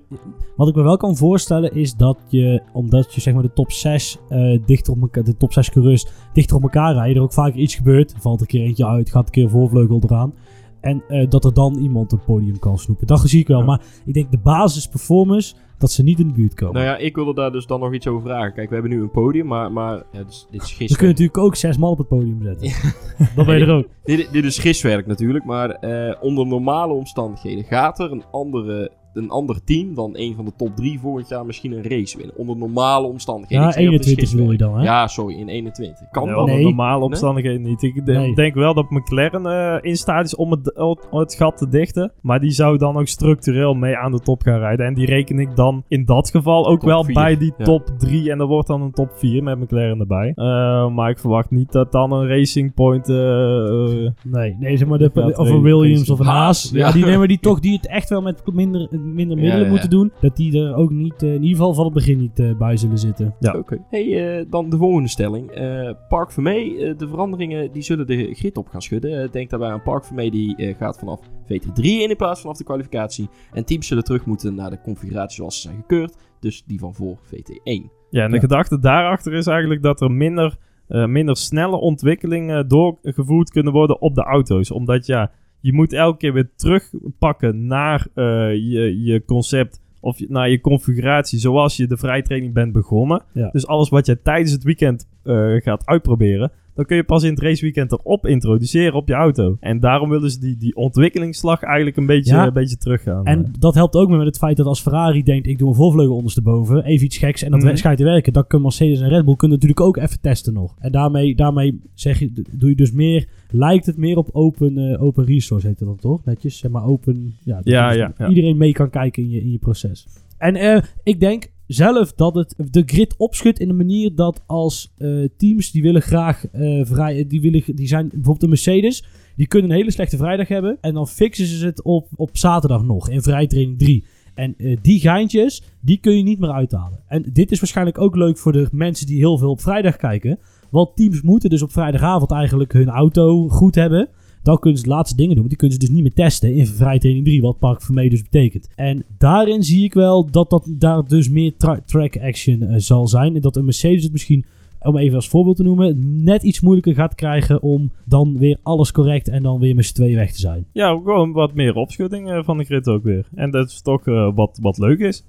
wat ik me wel kan voorstellen is dat je, omdat je zeg maar de top 6 eh, dichter op elkaar, de top 6 coureurs dichter op elkaar rijden, er ook vaker iets gebeurt. Valt een keer eentje uit, gaat een keer voorvleugel eraan. En eh, dat er dan iemand het podium kan snoepen. Dat zie ik wel. Ja. Maar ik denk de basisperformance, dat ze niet in de buurt komen. Nou ja, ik wilde daar dus dan nog iets over vragen. Kijk, we hebben nu een podium, maar, maar ja, dus, dit is We gisteren. kunnen natuurlijk ook zes man op het podium zetten. dat ben je er ook. Dit, dit is giswerk natuurlijk, maar eh, onder normale omstandigheden gaat er een, andere, een ander team dan een van de top drie volgend jaar misschien een race winnen. Onder normale omstandigheden. Ja, Ik zeg dat het 21 wil je dan, hè? Ja, sorry, in 21. Kan dat? onder Nee. normale omstandigheden niet. Ik de- Nee. denk wel dat McLaren eh, in staat is om het, om het gat te dichten. Maar die zou dan ook structureel mee aan de top gaan rijden. En die reken ik dan in dat geval ook Top wel vier, bij die ja. top 3. En dat wordt dan een top 4 met McLaren erbij. Eh, maar ik verwacht niet dat dan een Racing Point... eh, Nee, nee zeg maar de, Ja, of een Williams of een Haas. Haas, Ja, ja. die, maar die toch die het echt wel met minder, minder middelen ja. moeten doen. Dat die er ook niet, eh, in ieder geval van het begin niet eh, bij zullen zitten. Ja. Oké. Hey, eh, dan de volgende stelling. Eh, Park Vermee, de veranderingen die zullen de grid op gaan schudden. Denk daarbij aan Park Vermee die eh, gaat vanaf VT3 in in plaats vanaf de kwalificatie. En teams zullen terug moeten naar de configuratie zoals ze zijn gekeurd. Dus die van voor VT1. Ja, en de Ja. gedachte daarachter is eigenlijk dat er minder, eh, minder snelle ontwikkelingen doorgevoerd kunnen worden op de auto's. Omdat ja, je moet elke keer weer terugpakken naar eh, je, je concept of naar je configuratie zoals je de vrijtraining bent begonnen. Ja. Dus alles wat je tijdens het weekend eh, gaat uitproberen, dan kun je pas in het raceweekend erop introduceren op je auto. En daarom willen ze die, die ontwikkelingsslag eigenlijk een beetje, Ja. een beetje teruggaan. En dat helpt ook met het feit dat als Ferrari denkt, ik doe een voorvleugel ondersteboven, even iets geks en dat Mhm. schijnt te werken. Dat kunnen Mercedes en Red Bull kunnen natuurlijk ook even testen nog. En daarmee, daarmee zeg je, doe je dus meer, lijkt het meer op open, eh, open resource heet dat dan toch? Netjes, zeg maar open, ja. Ja, dus ja, ja. Iedereen mee kan kijken in je, in je proces. En eh, ik denk zelf dat het de grid opschudt in de manier dat als eh, teams die willen graag eh, vrij, die, willen, die zijn bijvoorbeeld de Mercedes, die kunnen een hele slechte vrijdag hebben en dan fixen ze het op, op zaterdag nog in vrijtraining 3. En eh, die geintjes, die kun je niet meer uithalen. En dit is waarschijnlijk ook leuk voor de mensen die heel veel op vrijdag kijken. Want teams moeten dus op vrijdagavond eigenlijk hun auto goed hebben. Dan kunnen ze de laatste dingen doen. Want die kunnen ze dus niet meer testen in vrijtraining 3. Wat Park Vermee dus betekent. En daarin zie ik wel dat, dat daar dus meer tra- track action eh, zal zijn. En dat een Mercedes het misschien, om even als voorbeeld te noemen, net iets moeilijker gaat krijgen om dan weer alles correct en dan weer met z'n tweeën weg te zijn. Ja, gewoon wat meer opschudding eh, van de grid ook weer. En dat is toch eh, wat, wat leuk is.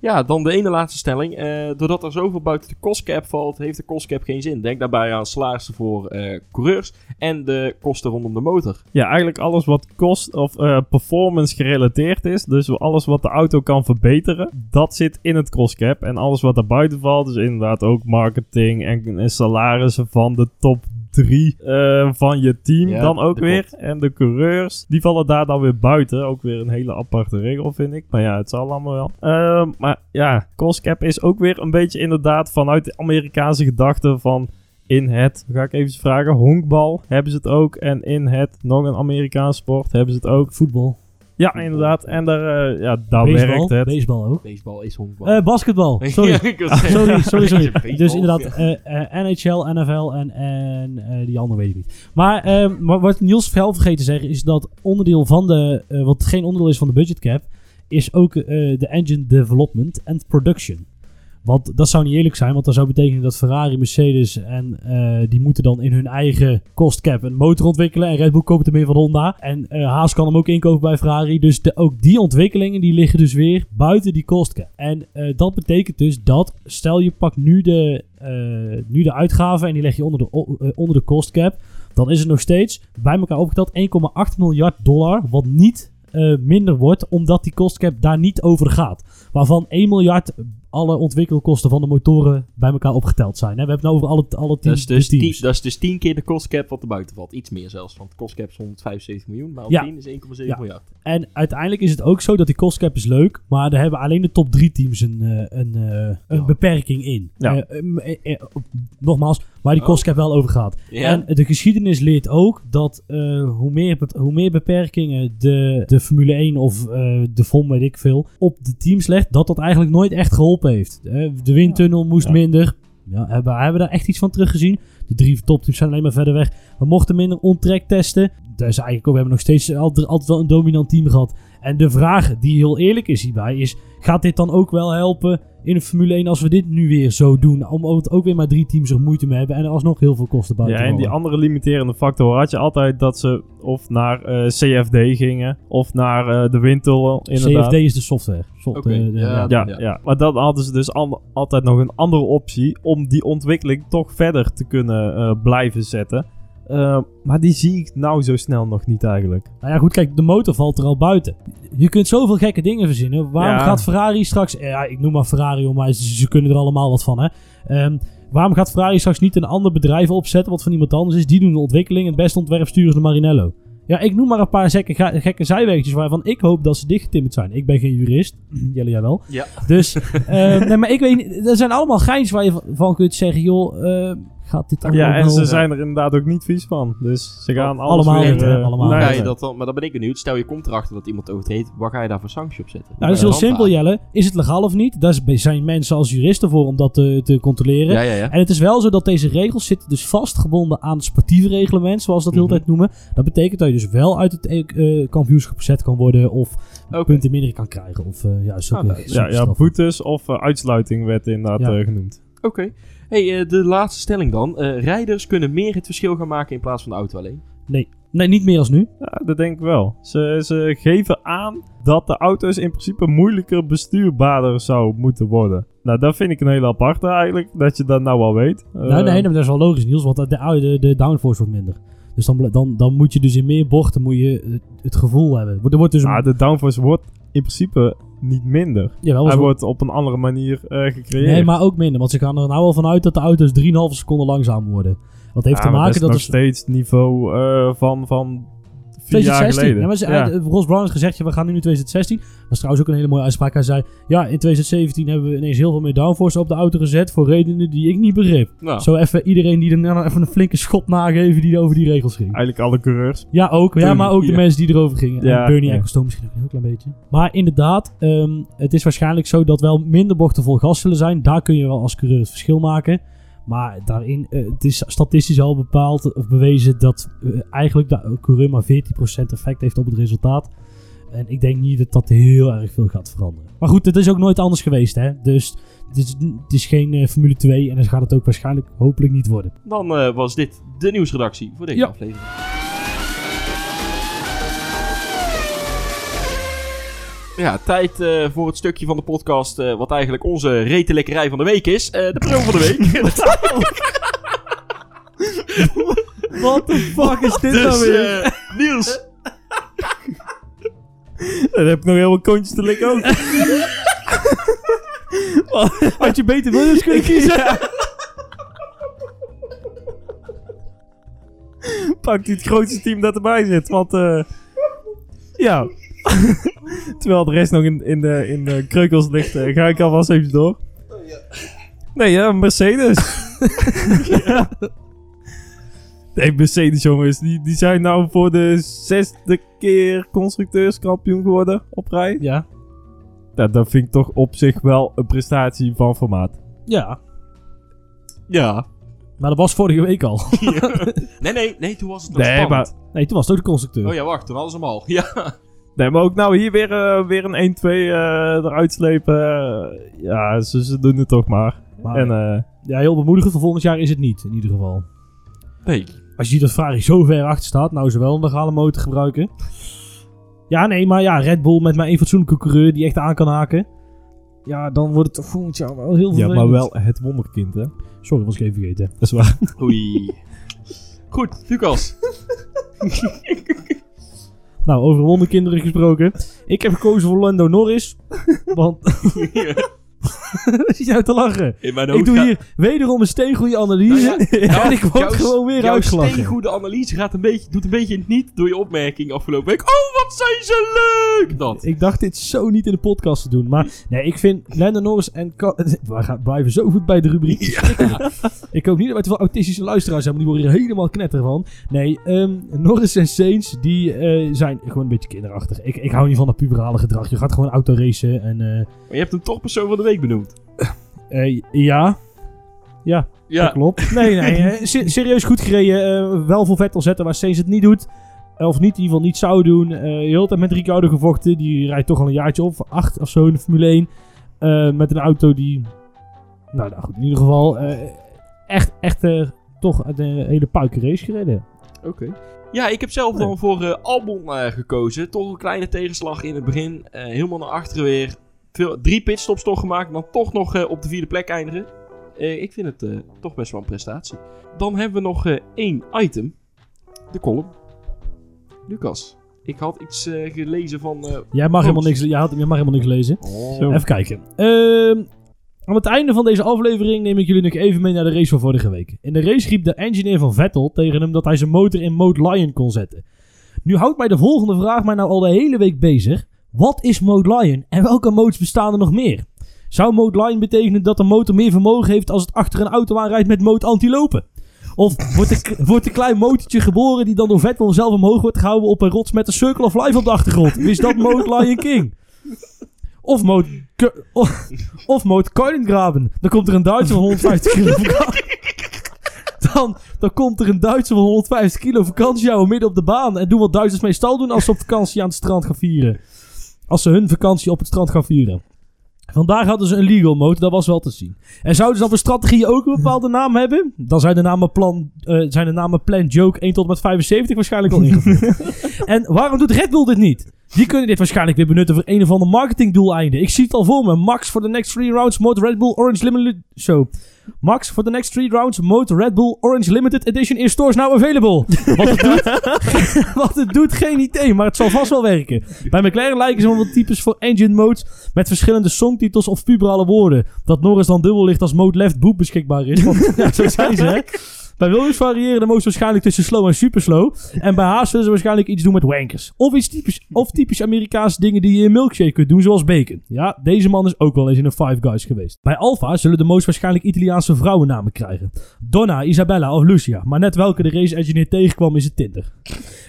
Ja, dan de ene laatste stelling. Eh, doordat er zoveel buiten de costcap valt, heeft de costcap geen zin. Denk daarbij aan salarissen voor eh, coureurs en de kosten rondom de motor. Ja, eigenlijk alles wat kost of eh, performance gerelateerd is. Dus alles wat de auto kan verbeteren, dat zit in het crosscap. En alles wat daarbuiten valt, dus inderdaad ook marketing en, en salarissen van de top drie van je team Ja, dan ook weer. En de coureurs, die vallen daar dan weer buiten. Ook weer een hele aparte regel, vind ik. Maar ja, het zal allemaal wel. Maar ja, crosscap is ook weer een beetje inderdaad vanuit de Amerikaanse gedachte van in het, ga ik even vragen, honkbal hebben ze het ook. En in het, nog een Amerikaans sport, hebben ze het ook. Voetbal, Ja, inderdaad. En daar, eh, ja, daar baseball, werkt het. baseball ook. Baseball is honkbal. Eh, basketbal, sorry. Ja, zeggen- sorry, sorry, sorry. Baseball, Dus inderdaad, ja. eh, eh, NHL, NFL en, en eh, die andere weet ik niet. Maar, maar wat Niels wel vergeten te zeggen is dat onderdeel van de, eh, wat geen onderdeel is van de budget cap, is ook eh, de engine development and production. Want dat zou niet eerlijk zijn, want dat zou betekenen dat Ferrari, Mercedes en eh, die moeten dan in hun eigen cost cap een motor ontwikkelen. En Red Bull koopt hem in van Honda. En eh, Haas kan hem ook inkopen bij Ferrari. Dus de, ook die ontwikkelingen die liggen dus weer buiten die cost cap. En dat betekent dus dat, stel je pakt nu de, nu de uitgaven en die leg je onder de, onder de cost cap. Dan is het nog steeds bij elkaar opgeteld 1,8 miljard dollar. Wat niet minder wordt, omdat die cost cap daar niet over gaat. Waarvan 1 miljard alle ontwikkelkosten van de motoren bij elkaar opgeteld zijn. Hè? We hebben het over alle, alle Dat teams. is, dus teams. tien, dat is dus 10 keer de costcap wat er buiten valt. Iets meer zelfs, want de costcap is 175 miljoen, maar op Ja. 10 is 1,7 Ja. miljard. En uiteindelijk is het ook zo dat die cost cap is leuk, maar daar hebben alleen de top 3 teams een, eh, een, eh, een Ja. beperking in. Ja. Eh, nogmaals, waar die Oh. cost cap wel over gaat. En de geschiedenis leert ook dat eh, hoe, meer, hoe meer beperkingen de, de Formule 1 of eh, de FOM, weet ik veel, op de teams legt, dat dat eigenlijk nooit echt geholpen heeft. Eh, de windtunnel moest Ja. minder. Ja, hebben, hebben we daar echt iets van teruggezien? De drie topteams zijn alleen maar verder weg. We mochten minder on-track testen. Is eigenlijk ook, we hebben nog steeds altijd, altijd wel een dominant team gehad. En de vraag die heel eerlijk is hierbij is, gaat dit dan ook wel helpen in de Formule 1 als we dit nu weer zo doen? Om het ook weer maar drie teams er moeite mee hebben en er alsnog heel veel kosten Ja, buiten en die andere limiterende factor had je altijd dat ze of naar eh, CFD gingen of naar eh, de windtunnel. Inderdaad. CFD is de software. Soft- Oké, eh, de- ja. Ja, ja. maar dan hadden ze dus altijd nog een andere optie om die ontwikkeling toch verder te kunnen eh, blijven zetten. Eh, maar die zie ik nou zo snel nog niet eigenlijk. Nou ja, goed, kijk, de motor valt er al buiten. Je kunt zoveel gekke dingen verzinnen. Waarom Ja. gaat Ferrari straks... Ja, ik noem maar Ferrari, hoor, maar ze, ze kunnen er allemaal wat van, hè. Ehm, waarom gaat Ferrari straks niet een ander bedrijf opzetten, wat van iemand anders is? Die doen de ontwikkeling en het beste ontwerp sturen ze naar Marinello. Ja, ik noem maar een paar gekke, gekke zijwegjes waarvan ik hoop dat ze dichtgetimmerd zijn. Ik ben geen jurist. Jelle, jij wel. Ja. Dus, ehm, nee, maar ik weet niet... Er zijn allemaal geins waar je van- kunt zeggen, joh... ehm, gaat dit allemaal Ja, en ze zijn er inderdaad ook niet vies van. Dus ze gaan alles Allemaal weer, eh, Allemaal dat dan? Maar dan ben ik benieuwd. Stel je komt erachter dat iemand overtreedt. Waar ga je daar voor sanctie op zetten? Nou, dat is heel simpel, Jelle. Is het legaal of niet? Daar zijn mensen als juristen voor om dat te, te controleren. Ja, ja, ja. En het is wel zo dat deze regels zitten dus vastgebonden aan het sportieve reglement, zoals we dat Mhm. heel tijd noemen. Dat betekent dat je dus wel uit het eh, kampioenschap gezet kan worden of Oké. punten minder kan krijgen. Of eh, ja, zulke, Ah, zulke Ja, boetes of eh, uitsluiting werd inderdaad Ja. eh, genoemd. Oké. Hey, eh, de laatste stelling dan. Eh, rijders kunnen meer het verschil gaan maken in plaats van de auto alleen. Nee, niet meer als nu. Ja, dat denk ik wel. Ze, ze geven aan dat de auto's in principe moeilijker bestuurbaarder zou moeten worden. Nou, dat vind ik een hele aparte eigenlijk, dat je dat nou al weet. nee, nee, nee, maar dat is wel logisch, Niels, want de, de, de downforce wordt minder. Dus dan, dan, dan moet je dus in meer bochten moet je het, het gevoel hebben. Er wordt dus een, Ah, de downforce wordt in principe niet minder. jawel, Hij zo- wordt op een andere manier eh, gecreëerd. Nee, maar ook minder. Want ze gaan er nou wel vanuit dat de auto's 3,5 seconden langzaam worden. Dat heeft Ja, te maken dat is er nog steeds niveau eh, van, van vier jaar 2016. geleden. Ja, maar ze, Ja. eh, Ross Brown heeft gezegd, ja, we gaan nu in 2016. Dat is trouwens ook een hele mooie uitspraak. Hij zei, ja, in 2017 hebben we ineens heel veel meer downforce op de auto gezet. Voor redenen die ik niet begreep. Nou, Zo even iedereen die er nou even een flinke schop nageven die over die regels ging. Eigenlijk alle coureurs. Ja, ook. Ja, maar ook de mensen die erover gingen. Ja, en Bernie ja. Ecclestone misschien ook een heel klein beetje. Maar inderdaad, ehm, het is waarschijnlijk zo dat wel minder bochten vol gas zullen zijn. Daar kun je wel als coureur het verschil maken. Maar daarin, eh, het is statistisch al bepaald of bewezen dat eh, eigenlijk de coureur maar 14% effect heeft op het resultaat. En ik denk niet dat dat heel erg veel gaat veranderen. Maar goed, het is ook nooit anders geweest, hè. Dus het is, het is geen eh, Formule 2 en dan gaat het ook waarschijnlijk hopelijk niet worden. dan was dit de nieuwsredactie voor deze Ja. aflevering. Ja, tijd eh, voor het stukje van de podcast eh, wat eigenlijk onze retenlekkerij van de week is. Eh, de persoon van de week. What the fuck is dit dus eh, Niels, Dan heb ik nog helemaal kontjes te likken ook. Had je beter Williams kunnen kiezen? Pakt hij het grootste team dat erbij zit. Want eh ja. Terwijl de rest nog in, in, de, in de kreukels ligt, eh, ga ik alvast even door. Nee, ja, Mercedes. Nee, Mercedes jongens, die, die zijn nou voor de zesde keer constructeurskampioen geworden op rij. Ja. Dat, dat vind ik toch op zich wel een prestatie van formaat. Ja. ja. Maar dat was vorige week al. Nee, nee, nee, toen was het nog Nee, spannend. Nee, toen was het ook de constructeur. Oh ja, wacht, toen hadden ze hem al. Ja. Nee, maar ook nou hier weer, eh, weer een 1-2 eh, eruit slepen. eh, ja, ze, ze doen het toch maar. Maar, En eh, ja, heel bemoedigend voor volgend jaar is het niet, in ieder geval. Nee. Als je ziet dat Ferrari zo ver achter staat, nou ze wel een legale motor gebruiken. Ja, nee, maar ja, Red Bull met maar één fatsoenlijke coureur die echt aan kan haken. Ja, dan wordt het toch volgend jaar wel heel ja, vervelend. maar wel het wonderkind, hè. Sorry, was ik even vergeten. Dat is waar. Oei. Goed, Lucas. Nou, over wonderkinderen gesproken. Ik heb gekozen voor Lando Norris. Want... Zit je nou te lachen? In mijn Ik doe gaat- hier wederom een steengoede analyse. Nou ja, en ik word jouw- gewoon weer Jouw uitgelachen. steengoede analyse gaat een beetje, doet een beetje niet door je opmerking afgelopen week. Oh, wat zijn ze leuk! Dat. Ik dacht dit zo niet in de podcast te doen. Maar nee, ik vind Lando Norris en... We gaan blijven zo goed bij de rubriek. Ik hoop niet dat wij te veel autistische luisteraars hebben. Die worden hier helemaal knetter van. Nee, ehm, Norris en Sainz, die eh, zijn gewoon een beetje kinderachtig. Ik, ik hou niet van dat puberale gedrag. Je gaat gewoon autoracen en... eh, Maar je hebt hem toch persoon van de week benoemd. eh, ja, ja, dat klopt. Nee, nee, eh, se- serieus goed gereden. eh, wel voor Vettel zetten waar Sainz het niet doet. Of niet, in ieder geval niet zou doen. Eh heel de tijd met Ricciardo gevochten. Die rijdt toch al een jaartje of acht of zo in de Formule 1. Eh, met een auto die... Nou, nou goed, in ieder geval... eh, echt, echt toch een hele puike race gereden. Oké. Ja, ik heb zelf dan voor eh, Albon eh, gekozen. Toch een kleine tegenslag in het begin. Eh, helemaal naar achteren weer. Veel, drie pitstops toch gemaakt. Dan toch nog eh, op de vierde plek eindigen. Eh, ik vind het eh, toch best wel een prestatie. Dan hebben we nog eh, één item. De column. Lucas. Ik had iets eh, gelezen van... eh, Jij mag, helemaal niks, jij, had, jij mag helemaal niks lezen. oh. Even kijken. Ehm, aan het einde van deze aflevering neem ik jullie nog even mee naar de race van vorige week. In de race riep de engineer van Vettel tegen hem dat hij zijn motor in Mode Lion kon zetten. Nu houdt mij de volgende vraag mij nou al de hele week bezig. Wat is Mode Lion en welke modes bestaan er nog meer? Zou Mode Lion betekenen dat de motor meer vermogen heeft als het achter een auto aanrijdt met mode antilopen? Of wordt een, wordt een klein motortje geboren die dan door Vettel zelf omhoog wordt gehouden op een rots met een Circle of Life op de achtergrond? Is dat Mode Lion King? Of mode, of, mode. Dan komt er een Duitser van 150 kilo. Dan, dan komt er een Duitser van 150 kilo vakantie midden op de baan. En doen wat Duitsers meestal doen als ze op vakantie aan het strand gaan vieren. Als ze hun vakantie op het strand gaan vieren. Vandaag hadden ze een legal mode, dat was wel te zien. En zouden ze dan voor strategieën ook een bepaalde naam hebben? Dan zijn de namen Plan, eh, zijn de namen Plan Joke 1 tot en met 75 waarschijnlijk al ingevoerd. en waarom doet Red Bull dit niet? Die kunnen dit waarschijnlijk weer benutten voor een of ander marketingdoeleinde. Ik zie het al voor me. Max for the next three rounds mode Red Bull Orange Limited... Zo. Max for the next three rounds mode Red Bull Orange Limited Edition in stores now available. Wat het doet, wat het doet geen idee, maar het zal vast wel werken. Bij McLaren lijken ze wel wat types voor engine modes met verschillende songtitels of puberale woorden. Dat Norris dan dubbel ligt als mode left boop beschikbaar is. Want, zo zijn ze, hè. Bij Williams variëren de modes waarschijnlijk tussen slow en super slow. En bij Haas zullen ze waarschijnlijk iets doen met wankers. Of iets typisch, of typisch Amerikaanse dingen die je in milkshake kunt doen, zoals bacon. Ja, deze man is ook wel eens in een Five Guys geweest. Bij Alfa zullen de modes waarschijnlijk Italiaanse vrouwennamen krijgen. Donna, Isabella of Lucia. Maar net welke de race engineer tegenkwam is het Tinder.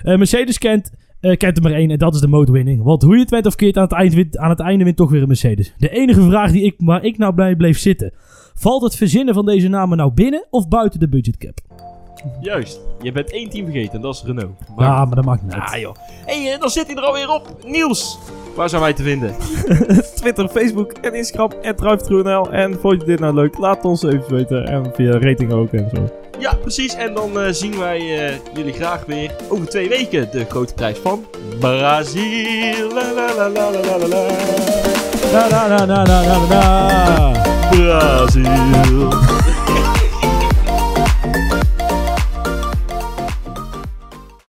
Eh, Mercedes kent, eh, kent er maar één en dat is de mode winning. Want hoe je het went of keert, aan het, eind wint, aan het einde wint toch weer een Mercedes. De enige vraag die ik, waar ik nou bij bleef zitten. Valt het verzinnen van deze namen nou binnen of buiten de budgetcap? Juist. Je bent één team vergeten en dat is Renault. Maar- Ja, maar dat maakt niet uit. Ah joh. Hé, hey, dan zit hij er alweer op. Niels. Waar zijn wij te vinden? Twitter, Facebook en Instagram. En. En vond je dit nou leuk? Laat ons even weten. En via rating ook en zo. Ja, precies. En dan eh, zien wij eh, jullie graag weer over twee weken. De grote prijs van Brazil. La, la, la, la, la, la, la. Brazil.